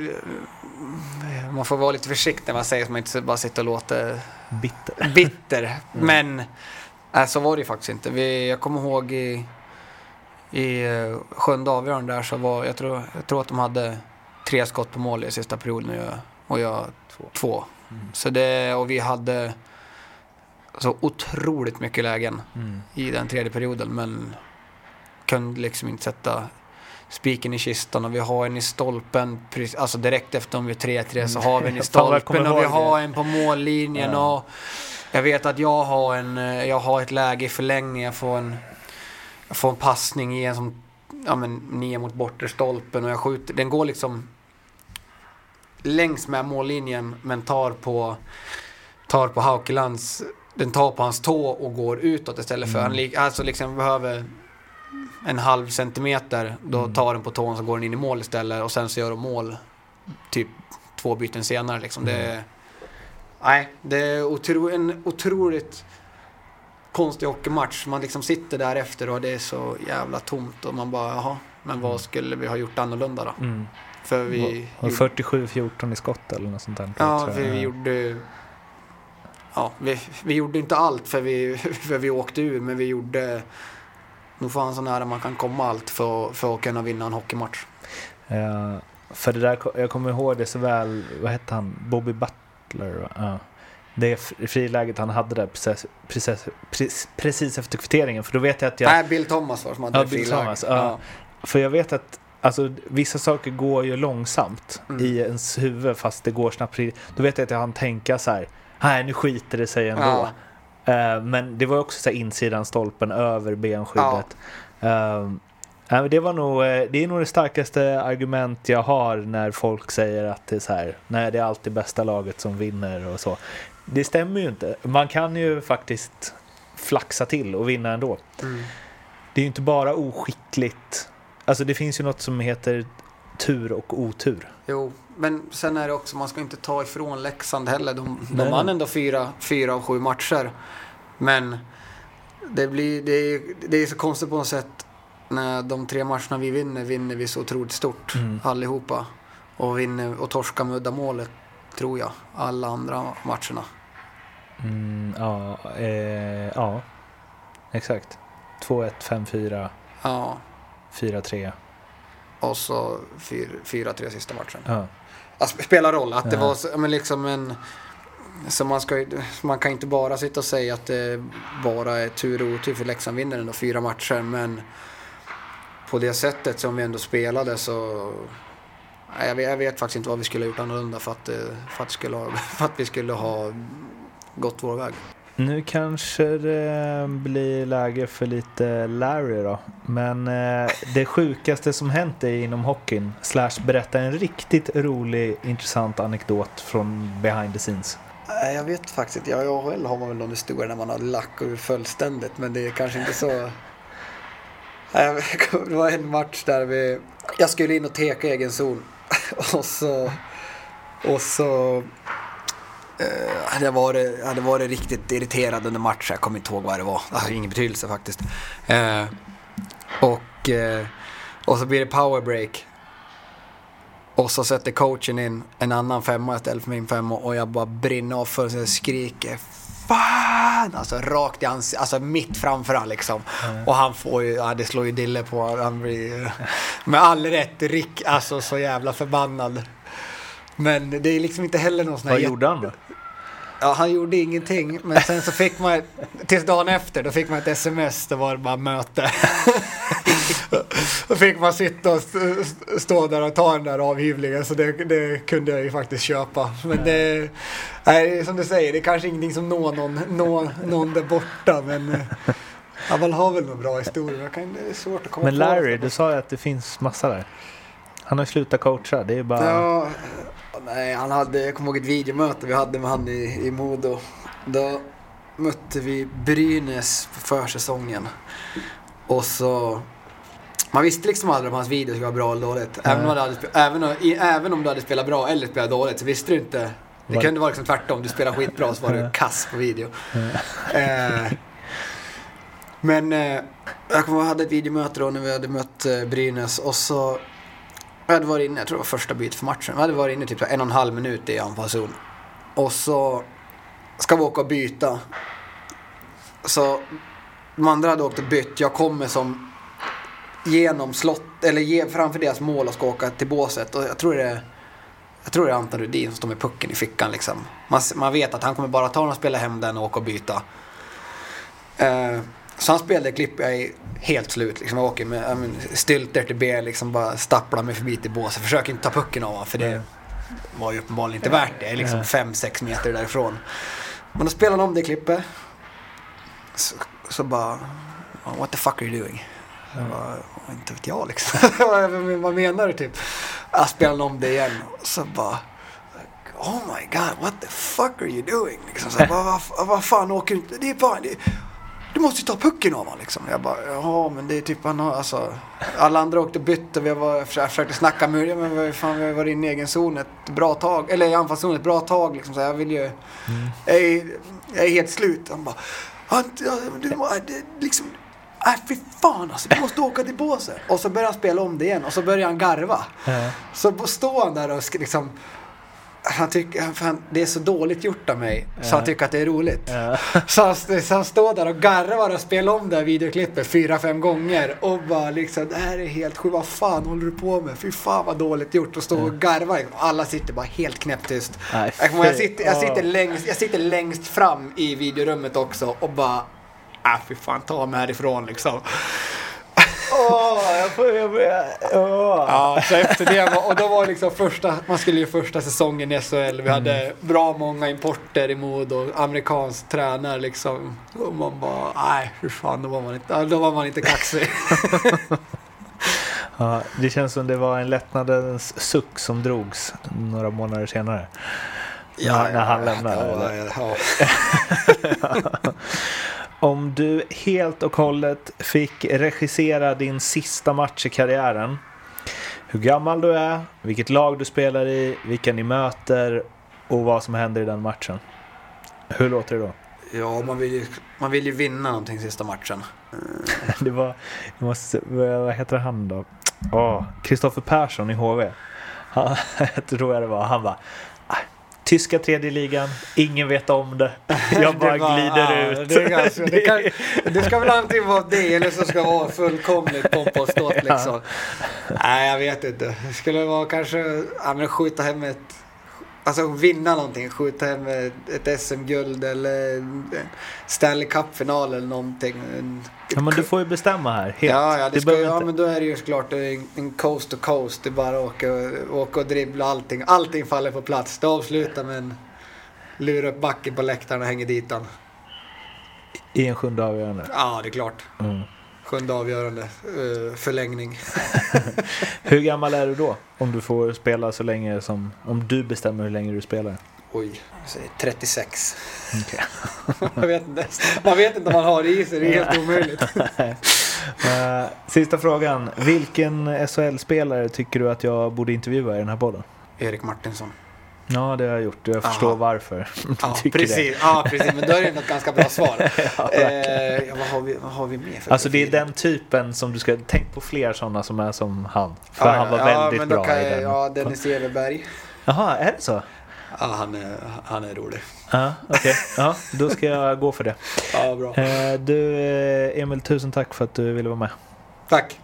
Man får vara lite försiktig när man säger så man inte bara sitter och låter Bitter. bitter. Men äh, så var det ju faktiskt inte. Vi, jag kommer ihåg i, i eh, sjunde avgörande där så var jag tror, jag tror att de hade tre skott på mål i sista perioden och jag, och jag två. Så det, och vi hade så otroligt mycket lägen Mm. i den tredje perioden men kunde liksom inte sätta spiken i kistan och vi har en i stolpen, alltså direkt efter om vi är 3-3 så har vi en i stolpen och vi har en på mållinjen Ja. och jag vet att jag har, en, eh, jag har ett läge i förlängning, jag får en, jag får en passning i en som, ja men ner mot bortre stolpen och jag skjuter, den går liksom längs med mållinjen men tar på, tar på Haukelands, den tar på hans tå och går utåt istället för, Mm. han alltså liksom behöver en halv centimeter, då Mm. tar den på tån så går den in i mål istället och sen så gör de mål typ två byten senare liksom. Det Mm. är, nej, det är otro, en otroligt konstig hockeymatch. Man liksom sitter där efter och det är så jävla tomt och man bara, jaha, men vad skulle vi ha gjort annorlunda då? Mm. För vi... Och 47-14 i skott eller något sånt där. Ja, jag. vi gjorde... Ja, vi, vi gjorde inte allt för vi, för vi åkte ur, men vi gjorde nog fan så nära man kan komma allt för, för att kunna vinna en hockeymatch. Eh, för det där, jag kommer ihåg det så väl, vad hette han? Bobby Butler? va? Ja. Det fr- friläget han hade där precis, precis, precis, precis efter kvitteringen. För då vet jag att jag... Nej, Bill Thomas var som hade Ja, Bill. Thomas, ja. För jag vet att alltså, vissa saker går ju långsamt Mm. i ens huvud fast det går snabbt. Då vet jag att jag hann tänka så här, nej nu skiter det sig ändå. Eh, men det var också så här insidan stolpen över benskyddet. Eh, nej, men det, var nog, eh, det är nog det starkaste argument jag har när folk säger att det är så här, nej det är alltid bästa laget som vinner och så. Det stämmer ju inte. Man kan ju faktiskt flaxa till och vinna ändå. Mm. Det är ju inte bara oskickligt. Alltså det finns ju något som heter tur och otur. Jo, men sen är det också, man ska inte ta ifrån Leksand heller. De, de Nej, vann nej. ändå fyra, fyra av sju matcher. Men det, blir, det, är, det är så konstigt på något sätt. När de tre matcherna vi vinner, vinner vi så otroligt stort Mm. allihopa. Och, vinner, och torskar med uddamålet, tror jag, alla andra matcherna. Mm, ja, eh, ja, exakt. 2-1, 5-4, Ja, 4-3. och så fyra, fyra tre sista matchen. Ja. Alltså, spelar roll. Att det Ja. var men liksom en... Så man, ska, man kan inte bara sitta och säga att det bara är tur och otur för Leksand vinner ändå fyra matcher. Men på det sättet som vi ändå spelade så... Jag vet, jag vet faktiskt inte vad vi skulle ha gjort annorlunda för att, eh, för att, skulle ha, för att vi skulle ha gått vår väg. Nu kanske det blir läge för lite Larry då. Men eh, det sjukaste som hänt dig inom hockeyn, slash berätta en riktigt rolig, intressant anekdot från behind the scenes. Jag vet faktiskt inte. Ja, I AHL har man väl någon historia när man har lack ur fullständigt, men det är kanske inte så... Det var en match där vi... Jag skulle in och teka i egen zon. Och så... Och så... Eh, hade jag varit, hade varit riktigt irriterad under matchen. Jag kommer inte ihåg vad det var. Det har ingen betydelse faktiskt. Eh, och, eh, och så blir det powerbreak. Och så sätter coachen in en annan femma istället för min femma och jag bara brinner av för och skriker Fan! Alltså rakt i ansiktet, alltså mitt framför han liksom. Och han får ju, ja det slår ju dille på. Han blir med all rätt Rick, alltså så jävla förbannad. Men det är liksom inte heller någon sån här Vad gjorde han då? Ja, han gjorde ingenting. Men sen så fick man, tills dagen efter, då fick man ett sms. Det var bara möte. då fick man sitta och st- st- stå där och ta den där avhyvlingen. Så det, det kunde jag ju faktiskt köpa. Men det, nej, som du säger, det är kanske ingenting som når någon, når någon där borta. Men man har väl några bra historier. Kan, det är svårt att komma Men på Larry, något. du sa ju att det finns massa där. Han har slutat coacha. Det är bara... Ja, nej, han hade, jag kommer ihåg ett videomöte vi hade med han i, i Modo. Då mötte vi Brynäs på försäsongen. Och så... Man visste liksom aldrig om hans video skulle vara bra eller dåligt. Även om, hade, även, även om du hade spelat bra eller spelat dåligt så visste du inte. Det kunde vara liksom tvärtom. Du spelade skitbra så var du kass på video. Eh, men eh, jag kommer ihåg, jag hade ett videomöte då när vi hade mött eh, Brynäs och så jag hade varit inne, jag tror det var första bytet för matchen. Jag hade varit inne typ så en och en halv minut i anfallszon. Och så ska vi åka och byta. Så de andra hade åkt och bytt. Jag kommer som genom slott, eller framför deras mål och ska åka till båset. Och jag tror det är, jag tror det är Anton Rudin som står med pucken i fickan liksom. Man, man vet att han kommer bara ta den och spela hem den och åka och byta. Eh, så han spelade klipp jag i helt slut. Liksom, jag åker med jag men, stylter till B, liksom bara stapplar mig förbi till båset. Försöker inte ta pucken av honom för det var ju uppenbarligen inte värt det. Liksom 5-6 meter därifrån. Men då spelade han om det klippet. Så, så bara, what the fuck are you doing? Jag bara, inte vet jag liksom. vad menar du typ? Jag spelade om det igen. Så bara, oh my god, what the fuck are you doing? Liksom, så, vad, vad, vad fan åker du inte? Det är bara, det, du måste ta pucken av honom liksom. Jag bara, ja men det är typ han har, alltså. Alla andra åkte och vi var, jag försökte snacka med dem, men vad fan, vi har varit inne i egen zon ett bra tag. Eller i anfallszon ett bra tag liksom. Så jag vill ju, jag, är, jag är helt slut. Han bara, han, du, det, liksom, Nej fy fan alltså, du måste åka till båset. Och så börjar han spela om det igen och så börjar han garva. Ja. Så står han där och liksom han tycker, han- fan, det är så dåligt gjort av mig så han tycker att det är roligt. Så, han, så han står där och garvar och spelar om det här videoklippet fyra, fem gånger och bara liksom det här är helt sjukt, vad fan håller du på med? Fy fan vad dåligt gjort och stå och garva. Alla sitter bara helt knäpptyst. Nej, Jag, jag, sitter, jag, sitter längst, jag sitter längst fram i videorummet också och bara Äh, fy fan, ta mig härifrån liksom. Jag får... Jag. Ja, så efter det var, och då var liksom första, man skulle ju första säsongen i SHL. Vi hade bra många importer i mod och amerikansk tränare liksom. Och man bara, nej hur fan, då var man inte, då var man inte kaxig. Ja, det känns som det var en lättnadens suck som drogs några månader senare. när, när han lämnade. Ja, eller? ja, Om du helt och hållet fick regissera din sista match i karriären. Hur gammal du är, vilket lag du spelar i, vilka ni möter och vad som händer i den matchen. Hur låter det då? ja man, vill ju, man vill ju vinna någonting sista matchen. Det var, jag måste, vad heter han då? Kristoffer Persson i HV. Han, jag tror jag det var. Han bara, "Ah, tyska tredje ligan, ingen vet om det. Jag bara var- glider ja, ut. Det, ganska, det, kan, det ska väl antingen vara det eller så ska det vara fullkomligt pompa och ståt liksom. Nej, jag vet inte. Det skulle vara kanske ja, men skjuta hem ett... Alltså vinna någonting. Skjuta hem ett, SM-guld eller Stanley Cup-final eller någonting. Ja, men du får ju bestämma här. Helt. Ja, ja, det ska, ja inte- men då är det ju såklart en, en coast to coast. Det är bara att åka, åka och dribbla allting. Allting faller på plats. Det avslutar med en lura upp backen på läktaren och hänger dit den. I en sjunde avgörande. Ja, det är klart. Mm. Sjunde avgörande. eh, förlängning. Hur gammal är du då? Om du får spela så länge som... Om du bestämmer hur länge du spelar. Oj, jag säger 36. Okej. jag vet inte. Man vet inte om man har det i sig, det är helt omöjligt. Eh, sista frågan. Vilken SHL-spelare tycker du att jag borde intervjua i den här podden? Erik Martinsson. Ja, det har jag gjort. Jag Aha. förstår varför. du Ja, precis. Ja, precis. Men då är det ett ganska bra svar. eh, ja, vad, har vi, vad har vi mer för Alltså det är profil? den typen som du ska... Tänk på fler sådana som är som han. För Ja, han var väldigt men då bra kan i jag, den. Ja, Dennis Everberg. Jaha, är det så? Ja, han är, han är rolig. Ja, okej. Ja, då ska jag gå för det. Ja, bra. Eh, du, eh, Emil, tusen tack för att du ville vara med. Tack.